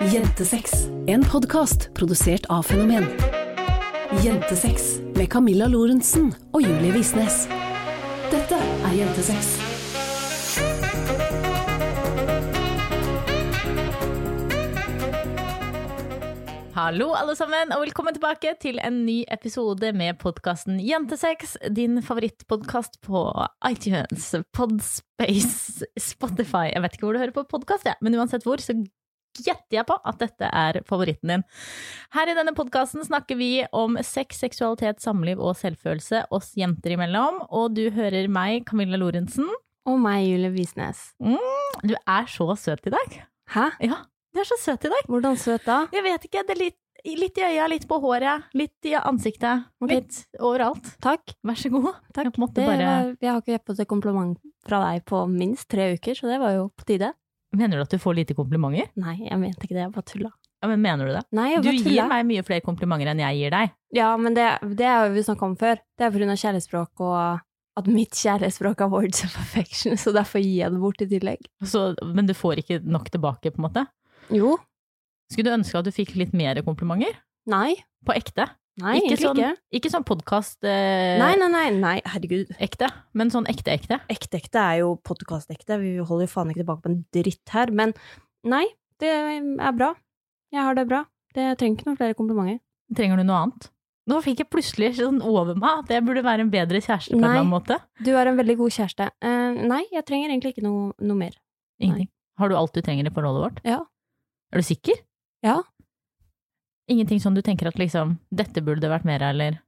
Jentesex, en podkast produsert av Fenomen. Jentesex med Camilla Lorentzen og Julie Visnes. Dette er Jentesex. Hallo alle sammen, og velkommen tilbake til en ny episode med podkasten Jentesex. Din favorittpodkast på iTunes, Podspace, Spotify Jeg vet ikke hvor du hører på podkast, ja. men uansett hvor, så gjetter jeg på at dette er favoritten din. Her i denne podkasten snakker vi om sex, seksualitet, samliv og selvfølelse oss jenter imellom. Og du hører meg, Camilla Lorentzen. Og meg, Julie Visnes. Mm, du er så søt i dag. Hæ? Ja, du er så søt i dag. Hvordan søt da? Jeg vet ikke, det er litt, litt i øya, litt på håret, litt i ansiktet. Okay. Litt overalt. Takk. Vær så god. Takk. Jeg bare var, jeg har ikke fått et kompliment fra deg på minst tre uker, så det var jo på tide. Mener du at du får lite komplimenter? Nei, jeg mente ikke det, jeg bare tulla. Ja, men mener du det? Nei, jeg Du bare gir meg mye flere komplimenter enn jeg gir deg. Ja, men det, det er jo vi snakka om før. Det er pga. kjærlighetsspråk og at mitt kjærlighetsspråk er words of affection, så derfor gir jeg det bort i tillegg. Så, men du får ikke nok tilbake, på en måte? Jo. Skulle du ønske at du fikk litt mer komplimenter? Nei. På ekte? Nei, ikke egentlig sånn, ikke. Ikke sånn podkast eh, Nei, nei, nei, nei, herregud. ekte, men sånn ekte-ekte. Ekte-ekte er jo podkast-ekte, vi holder jo faen ikke tilbake på en dritt her, men nei, det er bra. Jeg har det bra. Det trenger ikke noen flere komplimenter. Trenger du noe annet? Nå fikk jeg plutselig sånn over meg at jeg burde være en bedre kjæreste på en eller annen måte. Du er en veldig god kjæreste. Uh, nei, jeg trenger egentlig ikke noe, noe mer. Ingenting. Har du alt du trenger i forholdet vårt? Ja. Er du sikker? Ja. Ingenting sånn du tenker at liksom, dette burde det vært mer av, eller?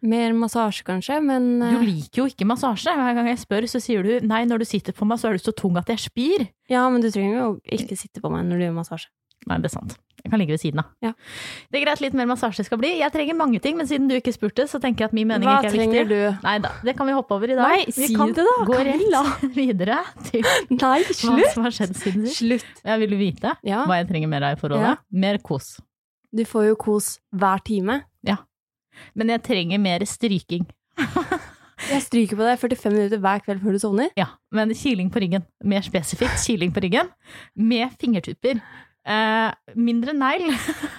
Mer massasje, kanskje, men Du eh, liker jo ikke massasje. Hver gang jeg spør, så sier du nei, når du sitter på meg, så er du så tung at jeg spyr. Ja, men du trenger jo ikke sitte på meg når du gjør massasje. Nei, det er sant. Jeg kan ligge ved siden av. Ja. Det er greit litt mer massasje skal bli. Jeg trenger mange ting, men siden du ikke spurte, så tenker jeg at min mening Hva ikke er trenger du? Nei da, det kan vi hoppe over i dag. Nei, vi si kan det da, gå rett videre til Nei, hva slutt! som har skjedd siden sist. Slutt! Jeg vil vite Ja, hva jeg trenger mer av i forholdet. Mer kos. Du får jo kos hver time. Ja. Men jeg trenger mer stryking. Jeg stryker på deg 45 minutter hver kveld før du sovner. Ja, men kiling på ryggen. Mer spesifikt kiling på ryggen. Med fingertupper. Eh, mindre negl.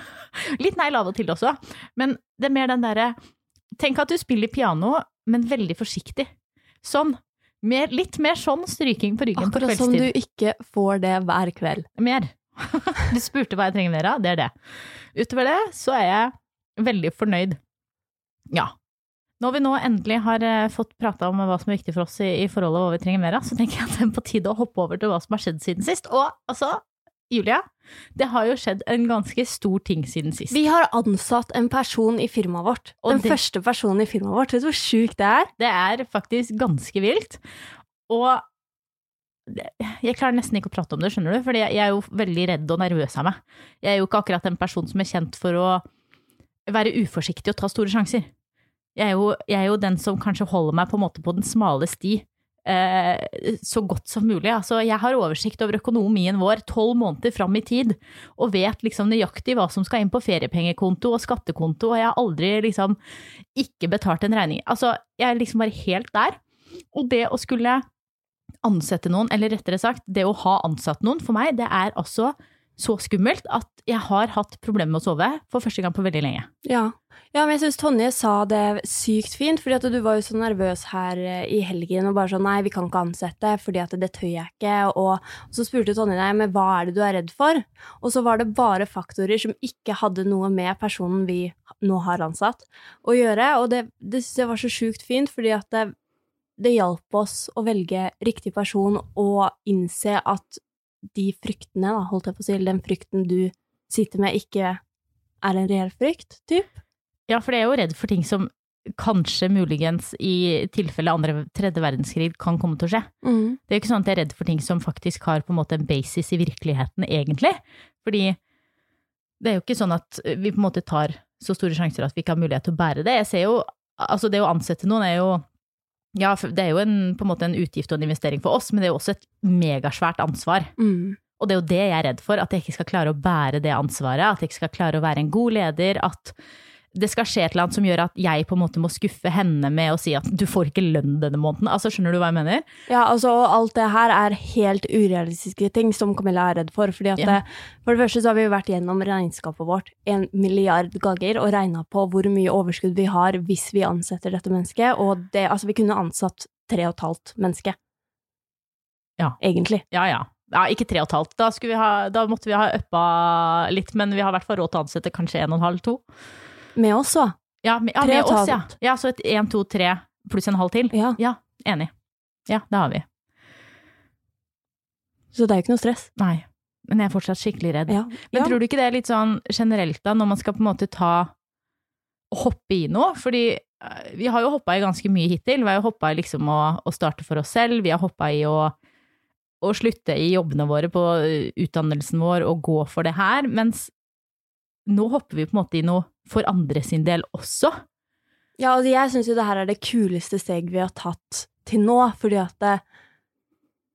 Litt negl av og til også. Men det er mer den derre Tenk at du spiller piano, men veldig forsiktig. Sånn. Mer, litt mer sånn stryking på ryggen Akkurat på som du ikke får det hver kveld. Mer. Du spurte hva jeg trenger mer av, det er det. Utover det så er jeg veldig fornøyd. Ja. Når vi nå endelig har eh, fått prata om hva som er viktig for oss i, i forholdet og hva vi trenger mer av, så tenker jeg at det er på tide å hoppe over til hva som har skjedd siden sist. Og altså, Julia, det har jo skjedd en ganske stor ting siden sist. Vi har ansatt en person i firmaet vårt. Og Den det- første personen i firmaet vårt. Vet du hvor sjukt det er? Det er faktisk ganske vilt. Og jeg klarer nesten ikke å prate om det, skjønner du, fordi jeg er jo veldig redd og nervøs av meg. Jeg er jo ikke akkurat en person som er kjent for å være uforsiktig og ta store sjanser. Jeg er jo, jeg er jo den som kanskje holder meg på en måte på den smale sti eh, så godt som mulig. Altså, jeg har oversikt over økonomien vår tolv måneder fram i tid, og vet liksom nøyaktig hva som skal inn på feriepengekonto og skattekonto, og jeg har aldri liksom ikke betalt en regning. Altså, jeg er liksom bare helt der. Og det å skulle ansette noen, eller rettere sagt, det å ha ansatt noen, for meg, det er altså så skummelt at jeg har hatt problemer med å sove for første gang på veldig lenge. Ja. ja, men jeg syns Tonje sa det sykt fint, fordi at du var jo så nervøs her eh, i helgen og bare sånn nei, vi kan ikke ansette fordi at det tør jeg ikke, og, så spurte Tonje deg men hva er det du er redd for? Og så var det bare faktorer som ikke hadde noe med personen vi nå har ansatt å gjøre, og det, det synes jeg var så sjukt fint, fordi at det, det hjalp oss å velge riktig person og innse at de fryktene, da, holdt jeg på å si, den frykten du sitter med, ikke er en reell frykt, typ. Ja, for jeg er jo redd for ting som kanskje muligens i tilfelle andre, tredje verdenskrig kan komme til å skje. Mm. Det er jo ikke sånn at jeg er redd for ting som faktisk har på en måte en basis i virkeligheten, egentlig. Fordi det er jo ikke sånn at vi på en måte tar så store sjanser at vi ikke har mulighet til å bære det. Jeg ser jo, altså det å ansette noen er jo ja, det er jo en, på en måte en utgift og en investering for oss, men det er jo også et megasvært ansvar. Mm. Og det er jo det jeg er redd for, at jeg ikke skal klare å bære det ansvaret, at jeg ikke skal klare å være en god leder, at det skal skje et eller annet som gjør at jeg på en måte må skuffe henne med å si at du får ikke lønn denne måneden. Altså, skjønner du hva jeg mener? Ja, altså, og alt det her er helt urealistiske ting som Camilla er redd for. fordi at Ja. det, For det første så har vi vært gjennom regnskapet vårt en milliard ganger og regna på hvor mye overskudd vi har hvis vi ansetter dette mennesket, og det, altså, vi kunne ansatt tre og et halvt menneske. Ja. Egentlig. Ja, ja. Ja, ikke tre og et halvt. Da, vi ha, da måtte vi ha uppa litt, men vi har i hvert fall råd til å ansette kanskje en og en halv, to. Med oss òg. Ja, med, ja, med oss, ja. Ja, så et én, to, tre pluss en halv til. Ja. Ja, enig. Ja, det har vi. Så det er jo ikke noe stress. Nei. Men jeg er fortsatt skikkelig redd. Ja. Men tror du ikke det er litt sånn generelt da, når man skal på en måte ta hoppe i noe? Fordi eh, vi har jo hoppa i ganske mye hittil. Vi har jo hoppa i liksom å, å starte for oss selv, vi har hoppa i å, å slutte i jobbene våre på eh, utdannelsen vår og gå for det her, mens nå hopper vi på en måte i noe for andre sin del også. Ja, og jeg syns jo det her er det kuleste steg vi har tatt til nå, fordi at det,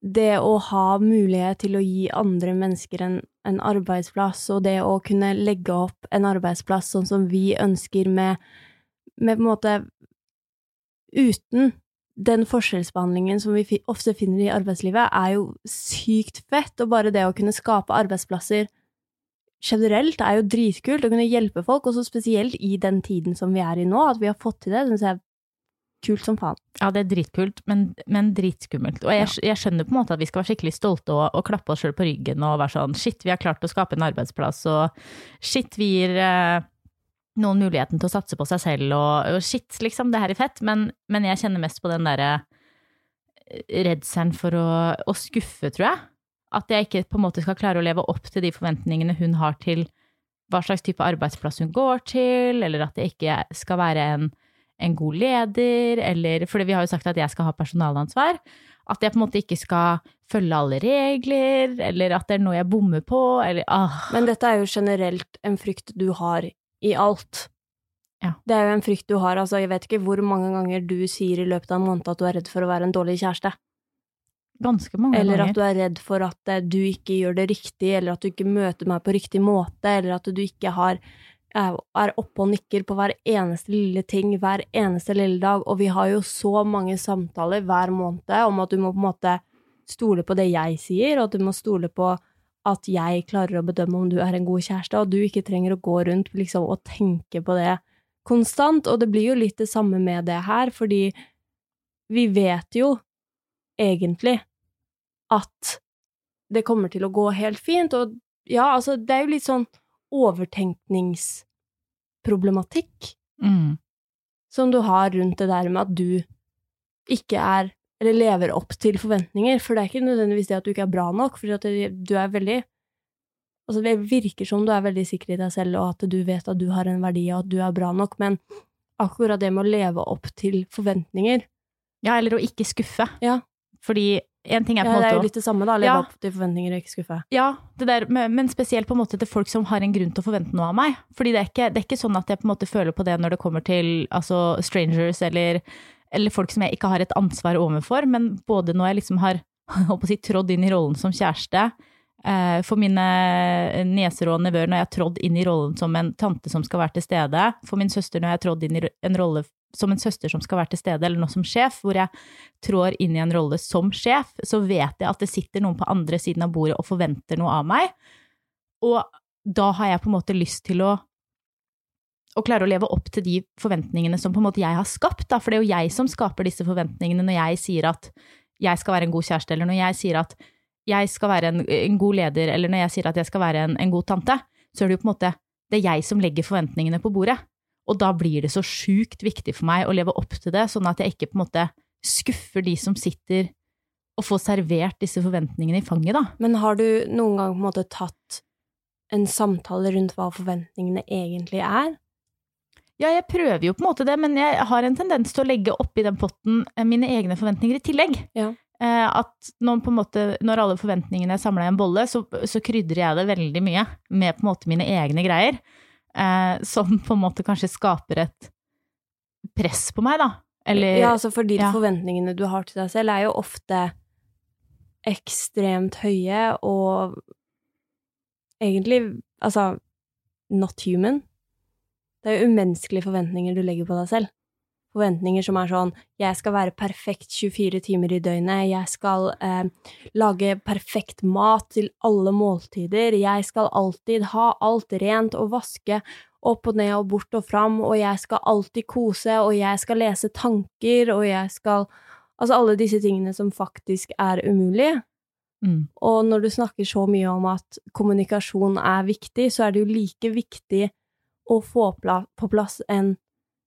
det å ha mulighet til å gi andre mennesker en, en arbeidsplass, og det å kunne legge opp en arbeidsplass sånn som vi ønsker med, med på en måte Uten den forskjellsbehandlingen som vi ofte finner i arbeidslivet, er jo sykt fett, og bare det å kunne skape arbeidsplasser generelt er jo dritkult å kunne hjelpe folk, og så spesielt i den tiden som vi er i nå, at vi har fått til det, syns jeg er kult som faen. Ja, det er dritkult, men, men dritskummelt. Og jeg, jeg skjønner på en måte at vi skal være skikkelig stolte og, og klappe oss sjøl på ryggen og være sånn shit, vi har klart å skape en arbeidsplass, og shit, vi gir eh, noen muligheten til å satse på seg selv, og, og shit, liksom, det her er fett, men, men jeg kjenner mest på den derre redselen for å, å skuffe, tror jeg. At jeg ikke på en måte skal klare å leve opp til de forventningene hun har til hva slags type arbeidsplass hun går til, eller at jeg ikke skal være en en god leder, eller fordi vi har jo sagt at jeg skal ha personalansvar. At jeg på en måte ikke skal følge alle regler, eller at det er noe jeg bommer på, eller ah. Men dette er jo generelt en frykt du har i alt. Ja. Det er jo en frykt du har, altså jeg vet ikke hvor mange ganger du sier i løpet av en måned at du er redd for å være en dårlig kjæreste. Ganske mange Eller ganger. at du er redd for at eh, du ikke gjør det riktig, eller at du ikke møter meg på riktig måte, eller at du ikke har er er oppe og nikker på hver eneste lille ting hver eneste lille dag, og vi har jo så mange samtaler hver måned om at du må på en måte stole på det jeg sier, og at du må stole på at jeg klarer å bedømme om du er en god kjæreste, og du ikke trenger å gå rundt liksom og tenke på det konstant, og det blir jo litt det samme med det her, fordi vi vet jo egentlig at det kommer til å gå helt fint, og ja, altså, det er jo litt sånn overtenkningsproblematikk Mm. som du har rundt det der med at du ikke er, eller lever opp til forventninger, for det er ikke nødvendigvis det at du ikke er bra nok, for du er veldig Altså, det virker som du er veldig sikker i deg selv, og at du vet at du har en verdi, og at du er bra nok, men akkurat det med å leve opp til forventninger Ja, eller å ikke skuffe. Ja. Fordi en ting er ja, på en Det er jo litt det samme, da. Leve Ja. opp til forventninger og ikke skuffe. Ja, det der, men spesielt på en måte til folk som har en grunn til å forvente noe av meg. Fordi det er ikke, det er ikke sånn at jeg på en måte føler på det når det kommer til altså, strangers eller, eller folk som jeg ikke har et ansvar overfor, men både når jeg liksom har å si, trådd inn i rollen som kjæreste, eh, for mine nieser og nevøer når jeg har trådd inn i rollen som en tante som skal være til stede, for min søster når jeg har trådd inn i en rolle som en søster som skal være til stede, eller nå som sjef, hvor jeg trår inn i en rolle som sjef, så vet jeg at det sitter noen på andre siden av bordet og forventer noe av meg. Og da har jeg på en måte lyst til å, å klare å leve opp til de forventningene som på en måte jeg har skapt, da. For det er jo jeg som skaper disse forventningene når jeg sier at jeg skal være en god kjæreste, eller når jeg sier at jeg skal være en, en god leder, eller når jeg sier at jeg skal være en, en god tante, så er det jo på en måte det er jeg som legger forventningene på bordet. Og da blir det så sjukt viktig for meg å leve opp til det, sånn at jeg ikke på en måte skuffer de som sitter og får servert disse forventningene i fanget, da. Men har du noen gang på en måte tatt en samtale rundt hva forventningene egentlig er? Ja, jeg prøver jo på en måte det, men jeg har en tendens til å legge oppi den potten eh, mine egne forventninger i tillegg. Ja. Eh, At når, måte, når alle forventningene er samla i en bolle, så, så krydrer jeg det veldig mye med på en måte mine egne greier. Eh, som på en måte kanskje skaper et press på meg, da. Eller ja, altså fordi ja. forventningene du har til deg selv, er jo ofte ekstremt høye og egentlig altså not human. Det er jo umenneskelige forventninger du legger på deg selv. Forventninger som er sånn Jeg skal være perfekt 24 timer i døgnet. Jeg skal eh, lage perfekt mat til alle måltider. Jeg skal alltid ha alt rent og vaske opp og ned og bort og fram, og jeg skal alltid kose, og jeg skal lese tanker, og jeg skal Altså alle disse tingene som faktisk er umulige. Mm. Og når du snakker så mye om at kommunikasjon er viktig, så er det jo like viktig å få på plass en,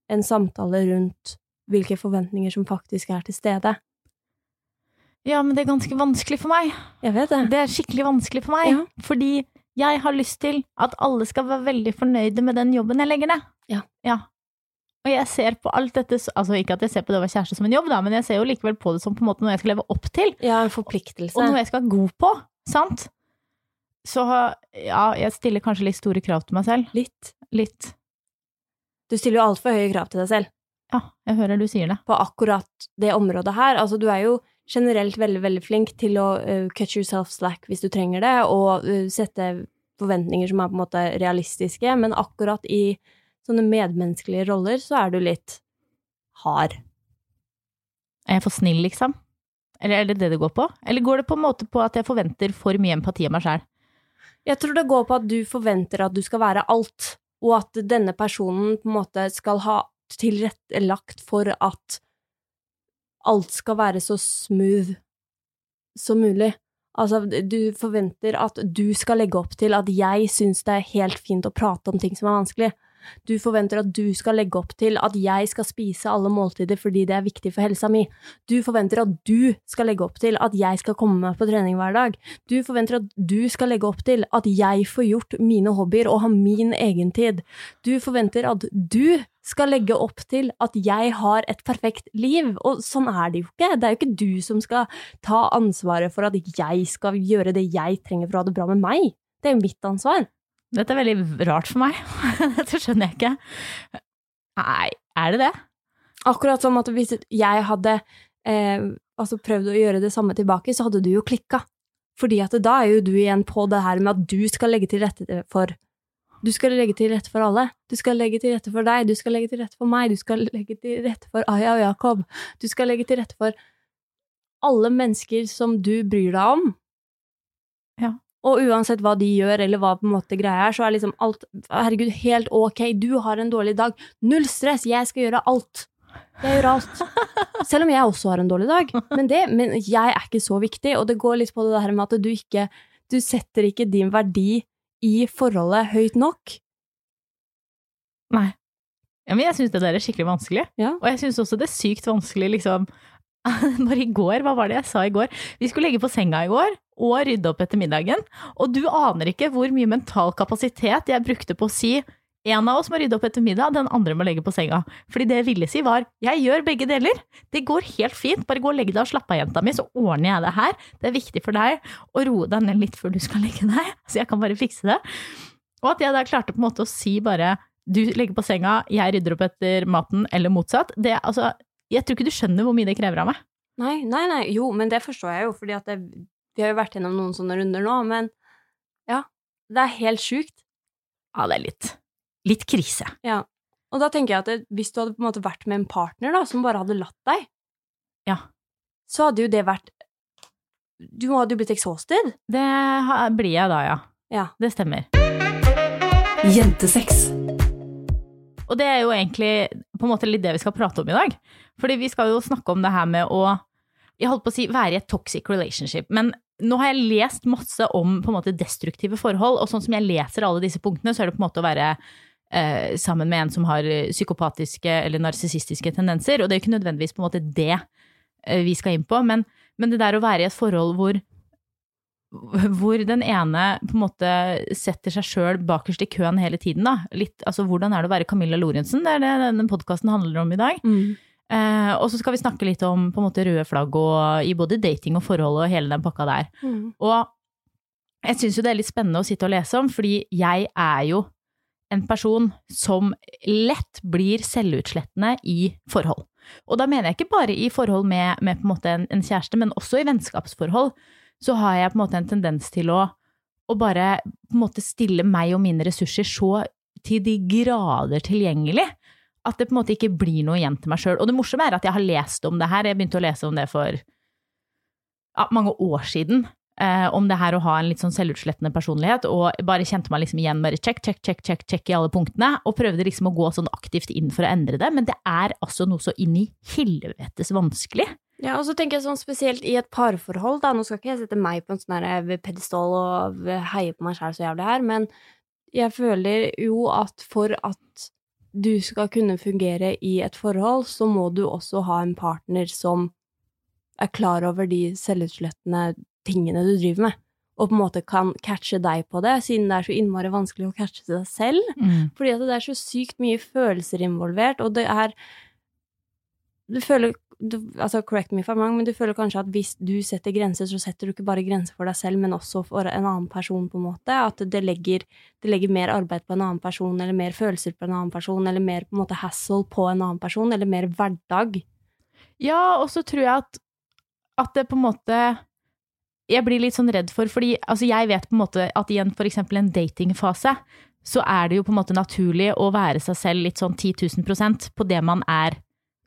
en samtale rundt hvilke forventninger som faktisk er til stede. Ja, men det er ganske vanskelig for meg. Jeg vet det. Det er skikkelig vanskelig for meg. Ja. Fordi jeg har lyst til at alle skal være veldig fornøyde med den jobben jeg legger ned. Ja. Og jeg ser på alt dette Altså ikke at jeg ser på det å være kjæreste som en jobb, da, men jeg ser jo likevel på det som på en måte noe jeg skal leve opp til. Ja, en forpliktelse. Og noe jeg skal være god på. Sant? Så ja, jeg stiller kanskje litt store krav til meg selv. Litt. Litt. Du stiller jo altfor høye krav til deg selv Ja, jeg hører du sier det. på akkurat det området her. Altså, du er jo generelt veldig, veldig flink til å uh, cut yourself slack hvis du trenger det, og uh, sette forventninger som er på en måte realistiske, men akkurat i sånne medmenneskelige roller så er du litt hard. Er jeg for snill, liksom? Eller er det det det går på? Eller går det på en måte på at jeg forventer for mye empati av meg sjæl? Jeg tror det går på at du forventer at du skal være alt, og at denne personen på en måte skal ha tilrettelagt for at alt skal være så smooth som mulig. Altså, du forventer at du skal legge opp til at jeg syns det er helt fint å prate om ting som er vanskelig. Du forventer at du skal legge opp til at jeg skal spise alle måltider fordi det er viktig for helsa mi. Du forventer at du skal legge opp til at jeg skal komme meg på trening hver dag. Du forventer at du skal legge opp til at jeg får gjort mine hobbyer og har min egen tid. Du forventer at du skal legge opp til at jeg har et perfekt liv, og sånn er det jo ikke. Det er jo ikke du som skal ta ansvaret for at jeg skal gjøre det jeg trenger for å ha det bra med meg. Det er jo mitt ansvar. Dette er veldig rart for meg. Dette skjønner jeg ikke. Nei, er det det? Akkurat som at hvis jeg hadde eh, altså prøvd å gjøre det samme tilbake, så hadde du jo klikka. Fordi at da er jo du igjen på det her med at du skal legge til rette for Du skal legge til rette for alle. Du skal legge til rette for deg, du skal legge til rette for meg, du skal legge til rette for Aya og Jakob. Du skal legge til rette for alle mennesker som du bryr deg om. Og uansett hva de gjør, eller hva på en måte greia er, så er liksom alt Herregud, helt ok, du har en dårlig dag. Null stress, jeg skal gjøre alt. Jeg gjør alt. Selv om jeg også har en dårlig dag. Men, det, men jeg er ikke så viktig, og det går litt på det her med at du ikke Du setter ikke din verdi i forholdet høyt nok. Nei. Ja, men jeg syns det der er skikkelig vanskelig. Ja. Og jeg syns også det er sykt vanskelig, liksom Bare i går, hva var det jeg sa i går? Vi skulle legge på senga i går og rydde opp etter middagen, og du aner ikke hvor mye mental kapasitet jeg brukte på å si en av oss må rydde opp etter middag, den andre må legge på senga. Fordi det jeg ville si var, jeg gjør begge deler. Det går helt fint, bare gå og legg deg og slapp av, jenta mi, så ordner jeg det her. Det er viktig for deg å roe deg ned litt før du skal legge deg, så jeg kan bare fikse det. Og at jeg da klarte på en måte å si bare, du legger på senga, jeg rydder opp etter maten, eller motsatt. Det, altså, jeg tror ikke du skjønner hvor mye det krever av meg. Nei, nei, nei, jo, men det forstår jeg jo, fordi at det, vi har jo vært gjennom noen sånne runder nå, men ja, det er helt sjukt. Ja, det er litt, litt krise. Ja. Og da tenker jeg at det, hvis du hadde på en måte vært med en partner da, som bare hadde latt deg, Ja. så hadde jo det vært Du hadde jo blitt exhausted. Det blir jeg da, ja. Ja. Det stemmer. Jentesex. Og det er jo egentlig på en måte litt det vi skal prate om i dag. Fordi vi skal jo snakke om det her med å jeg holdt på å si være i et toxic relationship. Men nå har jeg lest masse om på en måte destruktive forhold, og sånn som jeg leser alle disse punktene, så er det på en måte å være eh, sammen med en som har eh, psykopatiske eller narsissistiske tendenser. Og det er jo ikke nødvendigvis på en måte det eh, vi skal inn på, men, men det der å være i et forhold hvor hvor den ene på en måte setter seg sjøl bakerst i køen hele tiden. da. Litt, altså Hvordan er det å være Camilla Lorentzen? Det er det denne podkasten handler om i dag. Eh, og så skal vi snakke litt om på en måte røde flagg og, i både dating og forhold og hele den pakka der. Mm. Og jeg syns jo det er litt spennende å sitte og lese om, fordi jeg er jo en person som lett blir selvutslettende i forhold. Og da mener jeg ikke bare i forhold med, med på en en, en kjæreste, men også i vennskapsforhold. Så har jeg på en måte en tendens til å, å bare stille meg og mine ressurser så til de grader tilgjengelig at det på en måte ikke blir noe igjen til meg sjøl. Og det morsomme er at jeg har lest om det her, jeg begynte å lese om det for ja, mange år siden. Eh, om det her å ha en litt sånn selvutslettende personlighet, og bare kjente meg liksom igjen bare check, check, check, check, check i alle punktene, og prøvde liksom å gå sånn aktivt inn for å endre det, men det er altså noe så inn i helvetes vanskelig. Ja, og så tenker jeg sånn spesielt i et parforhold, da, nå skal ikke jeg sette meg på en sånn her pedestall og heie på meg sjæl så jævlig her, men jeg føler jo at for at du skal kunne fungere i et forhold, så må du også ha en partner som er klar over de selvutslettende tingene du driver med, og på en måte kan catche deg på det, siden det er så innmari vanskelig å catche deg selv. Mm. Fordi at det er så sykt mye følelser involvert, og det er Du føler du, altså Correct me if I'm wrong, men du føler kanskje at hvis du setter grenser, så setter du ikke bare grenser for deg selv, men også for en annen person, på en måte. At det legger, det legger mer arbeid på en annen person, eller mer følelser på en annen person, eller mer på en måte hassle på en annen person, eller mer hverdag. Ja, og så tror jeg at, at det på en måte Jeg blir litt sånn redd for, fordi altså jeg vet på en måte at i en eksempel en datingfase, så er det jo på en måte naturlig å være seg selv litt sånn 10 000 på det man er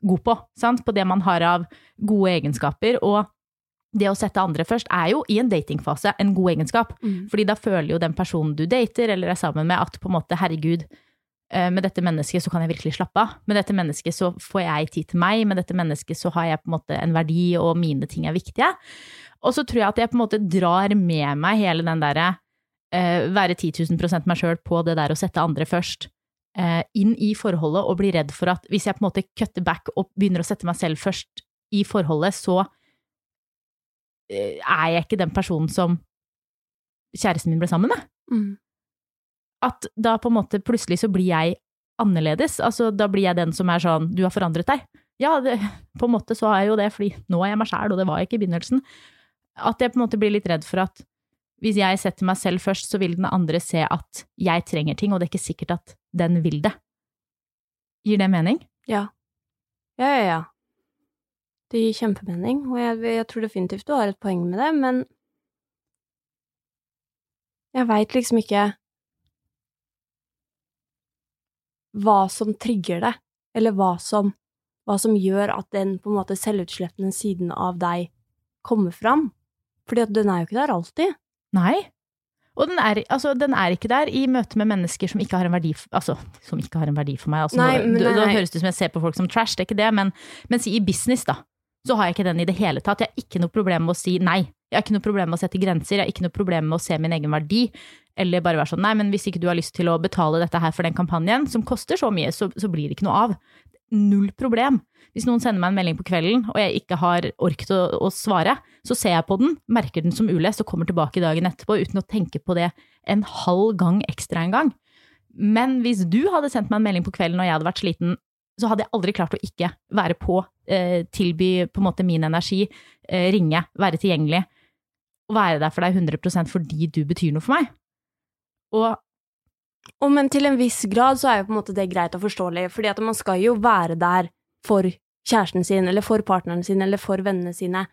god på, sant? På det man har av gode egenskaper. Og det å sette andre først er jo i en datingfase en god egenskap. Fordi da føler jo den personen du dater eller er sammen med, at på en måte, herregud, eh, med dette mennesket så kan jeg virkelig slappe av. Med dette mennesket så får jeg tid til meg, med dette mennesket så har jeg på en måte en verdi, og mine ting er viktige. Og så tror jeg at jeg på en måte drar med meg hele den derre eh, være 10 000 meg sjøl på det der å sette andre først. Eh, inn i forholdet og blir redd for at hvis jeg på en måte cutter back og begynner å sette meg selv først i forholdet, så eh, er jeg ikke den personen som kjæresten min ble sammen med Mm. at da på en måte plutselig så blir jeg annerledes. Altså da blir jeg den som er sånn du har forandret deg. Ja, det, på en måte så har jeg jo det, fordi nå er jeg meg sjæl, og det var jeg ikke i begynnelsen. At jeg på en måte blir litt redd for at hvis jeg setter meg selv først, så vil den andre se at jeg trenger ting, og det er ikke sikkert at den vil det. Gir det mening? Ja. Ja, ja, ja. Det gir kjempemening, og jeg, jeg tror definitivt du har et poeng med det, men jeg veit liksom ikke hva som trigger det, eller hva som, hva som gjør at den på en måte selvutslettende siden av deg kommer fram. Fordi at den er jo ikke der alltid. Nei. Og den er, altså, den er ikke der i møte med mennesker som ikke har en verdi for, altså, som ikke har en verdi for meg. Altså, Nei, nå, nei, da høres det ut som jeg ser på folk som trash, det er ikke det, men, men si i business, da. Så har jeg ikke den i det hele tatt. Jeg har ikke noe problem med å si nei. Jeg har ikke noe problem med å sette grenser. Jeg har ikke noe problem med å se min egen verdi. Eller bare være sånn nei, men hvis ikke du har lyst til å betale dette her for den kampanjen, som koster så mye, så, så blir det ikke noe av. Null problem. Hvis noen sender meg en melding på kvelden, og jeg ikke har orket å, å svare, så ser jeg på den, merker den som ulest og kommer tilbake dagen etterpå uten å tenke på det en halv gang ekstra en gang. Men hvis du hadde sendt meg en melding på kvelden og jeg hadde vært sliten, så hadde jeg aldri klart å ikke være på, eh, tilby på en måte min energi, eh, ringe, være tilgjengelig, og være der for deg 100% fordi du betyr noe for meg. Og Og men til en viss grad så er jo på en måte det greit og forståelig, fordi at man skal jo være der for kjæresten sin, eller for partneren sin, eller for vennene sine,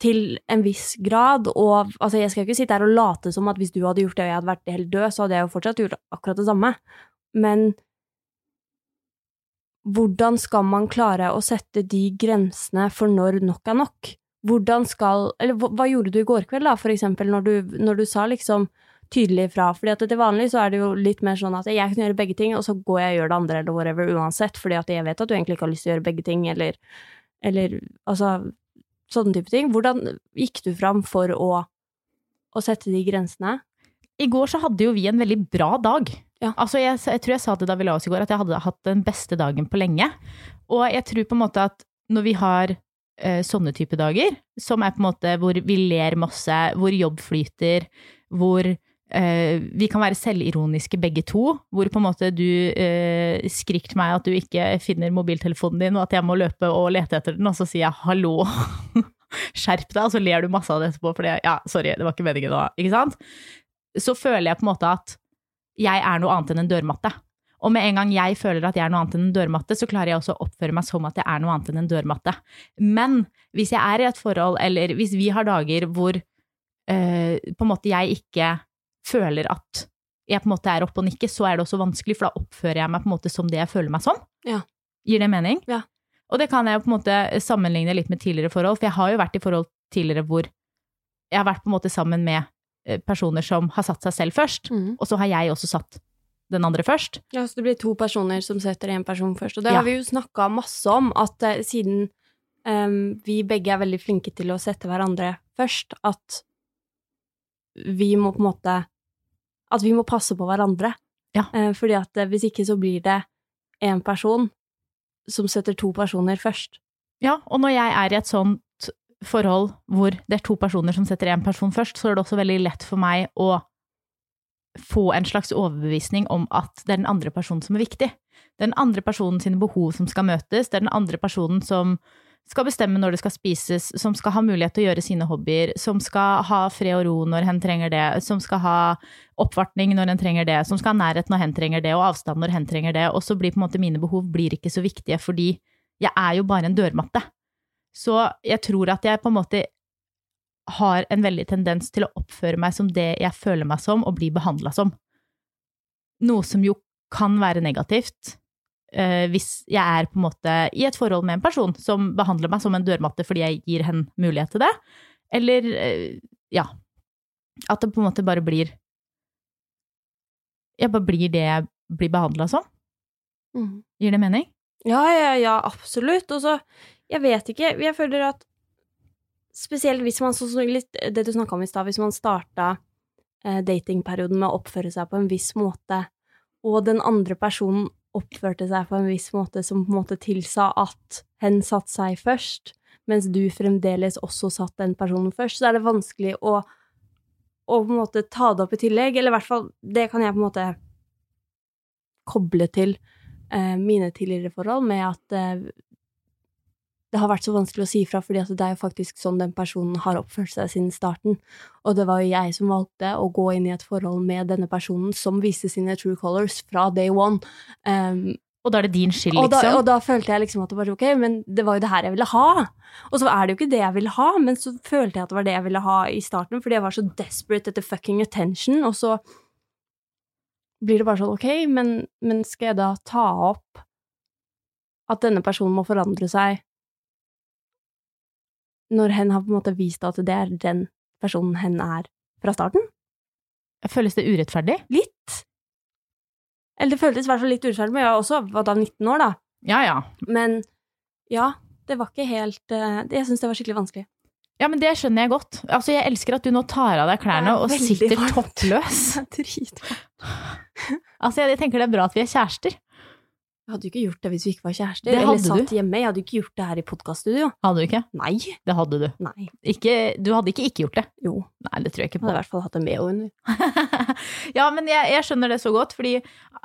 til en viss grad, og altså jeg skal ikke sitte her og late som at hvis du hadde gjort det og jeg hadde vært helt død, så hadde jeg jo fortsatt gjort akkurat det samme, men hvordan skal man klare å sette de grensene for når nok er nok? Hvordan skal, eller hva, gjorde du i går kveld da, for eksempel, når du, når du sa liksom tydelig fra, fordi at til vanlig så er det jo litt mer sånn at jeg kan gjøre begge ting, og så går jeg og gjør det andre, eller whatever, uansett, fordi at jeg vet at du egentlig ikke har lyst til å gjøre begge ting, eller, eller altså, sånne type ting. Hvordan gikk du fram for å, å sette de grensene? i går så hadde jo vi en veldig bra dag. Ja. Altså jeg, jeg tror jeg sa det da vi la oss i går, at jeg hadde hatt den beste dagen på lenge. Og jeg tror på en måte at når vi har eh, sånne type dager, som er på en måte hvor vi ler masse, hvor jobb flyter, hvor vi kan være selvironiske begge to, hvor på en måte du eh, skriker til meg at du ikke finner mobiltelefonen din, og at jeg må løpe og lete etter den, og så sier jeg hallo, skjerp deg, og så ler du masse av det etterpå, for ja, sorry, det var ikke meningen da, ikke sant? Så føler jeg på en måte at jeg er noe annet enn en dørmatte. Og med en gang jeg føler at jeg er noe annet enn en dørmatte, så klarer jeg også å oppføre meg som at jeg er noe annet enn en dørmatte. Men hvis jeg er i et forhold, eller hvis vi har dager hvor eh, på en måte jeg ikke føler at jeg på en måte er oppe og nikker, så er det også vanskelig, for da oppfører jeg meg på en måte som det jeg føler meg som. Ja. Gir det mening? Ja. Og det kan jeg jo på en måte sammenligne litt med tidligere forhold, for jeg har jo vært i forhold tidligere hvor jeg har vært på en måte sammen med eh, personer som har satt seg selv først, Mm. og så har jeg også satt den andre først. Ja, så det blir to personer som setter en person først. Og det Ja. har vi jo snakka masse om, at eh, siden um, vi begge er veldig flinke til å sette hverandre først, at vi må på en måte At vi må passe på hverandre. Ja. Eh, fordi at eh, hvis ikke så blir det én person som setter to personer først. Ja, og når jeg er i et sånt forhold hvor det er to personer som setter én person først, så er det også veldig lett for meg å få en slags overbevisning om at det er den andre personen som er viktig. Det er den andre personen sine behov som skal møtes, det er den andre personen som skal bestemme når det skal spises, som skal ha mulighet til å gjøre sine hobbyer, som skal ha fred og ro når hen trenger det, som skal ha oppvartning når hen trenger det, som skal ha nærhet når hen trenger det, og avstand når hen trenger det, og så blir på en måte mine behov blir ikke så viktige fordi jeg er jo bare en dørmatte. Så jeg tror at jeg på en måte har en veldig tendens til å oppføre meg som det jeg føler meg som, og bli behandla som. Noe som jo kan være negativt hvis jeg er på en måte i et forhold med en person som behandler meg som en dørmatte fordi jeg gir henne mulighet til det, eller eh, ja, at det på en måte bare blir Jeg bare blir det jeg blir behandla som. Gir det mening? Ja, ja, ja, absolutt. Og så, jeg vet ikke, jeg føler at spesielt hvis man, litt det du snakka om i stad, hvis man starta eh, datingperioden med å oppføre seg på en viss måte, og den andre personen oppførte seg på en viss måte som på en måte tilsa at hen satte seg først, mens du fremdeles også satt den personen først, så er det vanskelig å, å på en måte ta det opp i tillegg, eller i hvert fall, det kan jeg på en måte koble til eh, mine tidligere forhold med at eh, det har vært så vanskelig å si fra, fordi det er jo faktisk sånn den personen har oppført seg siden starten. Og det var jo jeg som valgte å gå inn i et forhold med denne personen som viste sine true colors fra day one. Um, Og da er det din skyld, og, da, liksom? og da følte jeg liksom at det var ok, men det var jo det her jeg ville ha. Og så er det jo ikke det jeg ville ha, men så følte jeg at det var det jeg ville ha i starten, fordi jeg var så desperate etter fucking attention, og så blir det bare sånn, ok, men, men skal jeg da ta opp at denne personen må forandre seg når hen har på en måte vist at det er den personen hen er fra starten? Føles det urettferdig? Litt. Eller det føltes i hvert fall litt urettferdig, men jeg var også var da 19 år, da. Ja, ja. Men ja, det var ikke helt eh, Jeg syns det var skikkelig vanskelig. Ja, men det skjønner jeg godt. Altså, jeg elsker at du nå tar av deg klærne og sitter varmt. toppløs. Dritvarmt. Altså, jeg tenker det er bra at vi er kjærester. Jeg hadde jo ikke gjort det hvis vi ikke var kjærester. Det Eller satt satt hjemme. Jeg hadde jo ikke gjort det her i podkaststudio. Hadde du ikke? Nei. Det hadde du. Nei. Ikke, du hadde ikke ikke gjort det. Jo. Nei, det tror jeg ikke Jeg hadde i hvert fall hatt det med under. ja, men jeg, jeg skjønner det så godt, fordi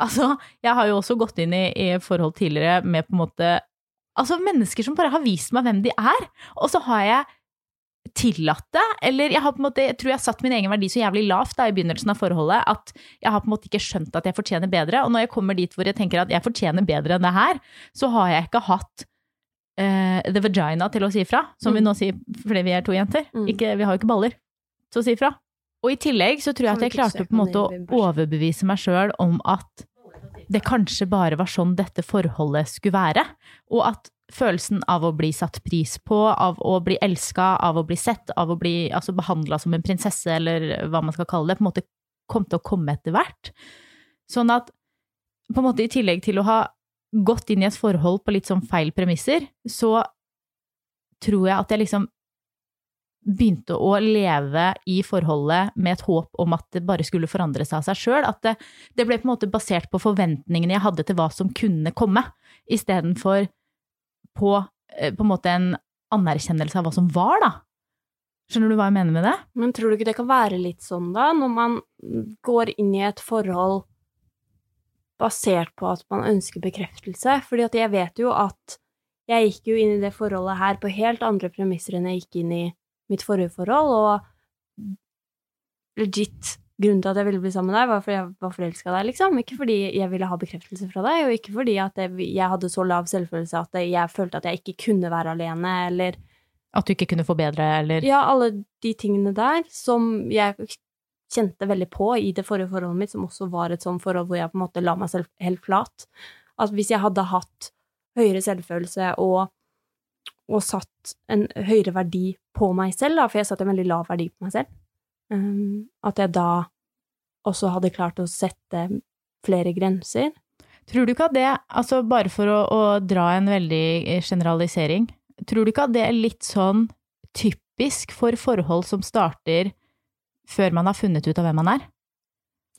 altså, jeg har jo også gått inn i, i forhold tidligere med på en måte Altså, mennesker som bare har vist meg hvem de er, og så har jeg tillatt det, eller jeg har på en måte, jeg tror jeg har satt min egen verdi så jævlig lavt da i begynnelsen av forholdet, at jeg har på en måte ikke skjønt at jeg fortjener bedre, og når jeg kommer dit hvor jeg tenker at jeg fortjener bedre enn det her, så har jeg ikke hatt uh, the vagina til å si fra, som vi Mm. nå sier fordi vi er to jenter. Mm. Ikke, vi har jo ikke baller til å si fra. Og i tillegg så tror jeg at jeg klarte på en måte å overbevise meg sjøl om at det kanskje bare var sånn dette forholdet skulle være, og at følelsen av å bli satt pris på, av å bli elska, av å bli sett, av å bli altså, behandla som en prinsesse, eller hva man skal kalle det, på en måte kom til å komme etter hvert. Sånn at på en måte i tillegg til å ha gått inn i et forhold på litt sånn feil premisser, så tror jeg at jeg liksom begynte å leve i forholdet med et håp om at det bare skulle forandre seg av seg sjøl. At det, det ble på en måte basert på forventningene jeg hadde til hva som kunne komme, istedenfor på eh, på en måte en anerkjennelse av hva som var, da. Skjønner du hva jeg mener med det? Men tror du ikke det kan være litt sånn, da, når man går inn i et forhold basert på at man ønsker bekreftelse? Fordi at jeg vet jo at jeg gikk jo inn i det forholdet her på helt andre premisser enn jeg gikk inn i mitt forrige forhold, og legit grunnen til at jeg ville bli sammen med deg, var fordi jeg var forelska i deg, liksom. Ikke fordi jeg ville ha bekreftelse fra deg, og ikke fordi at jeg, hadde så lav selvfølelse at jeg følte at jeg ikke kunne være alene, eller At du ikke kunne få bedre, eller ja, alle de tingene der som jeg kjente veldig på i det forrige forholdet mitt, som også var et sånt forhold hvor jeg på en måte la meg selv helt flat. At hvis jeg hadde hatt høyere selvfølelse og, og satt en høyere verdi på meg selv, da, for jeg satte en veldig lav verdi på meg selv, at jeg da også hadde klart å sette flere grenser. Tror du ikke at det, altså bare for å, å dra en veldig generalisering, tror du ikke at det er litt sånn typisk for forhold som starter før man har funnet ut av hvem man er?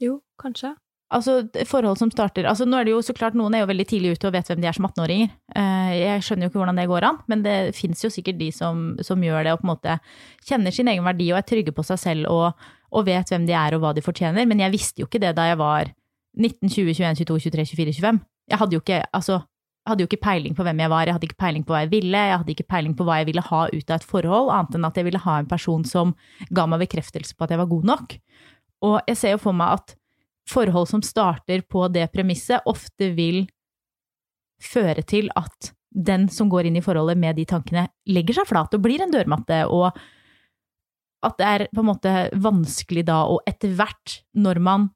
Jo, kanskje. Altså, forhold som starter Altså, nå er det jo så klart noen er jo veldig tidlig ute og vet hvem de er som 18-åringer. Eh, jeg skjønner jo ikke hvordan det går an, men det fins jo sikkert de som, som, gjør det og på en måte kjenner sin egen verdi og er trygge på seg selv og, og vet hvem de er og hva de fortjener. Men jeg visste jo ikke det da jeg var 19, 20, 21, 22, 23, 24, 25. Jeg hadde jo ikke, altså, hadde jo ikke peiling på hvem jeg var, jeg hadde ikke peiling på hva jeg ville, jeg hadde ikke peiling på hva jeg ville ha ut av et forhold, annet enn at jeg ville ha en person som ga meg bekreftelse på at jeg var god nok. Og jeg ser jo for meg at forhold som starter på det premisset, ofte vil føre til at den som går inn i forholdet med de tankene, legger seg flat og blir en dørmatte, og at det er på en måte vanskelig da, og etter hvert, når man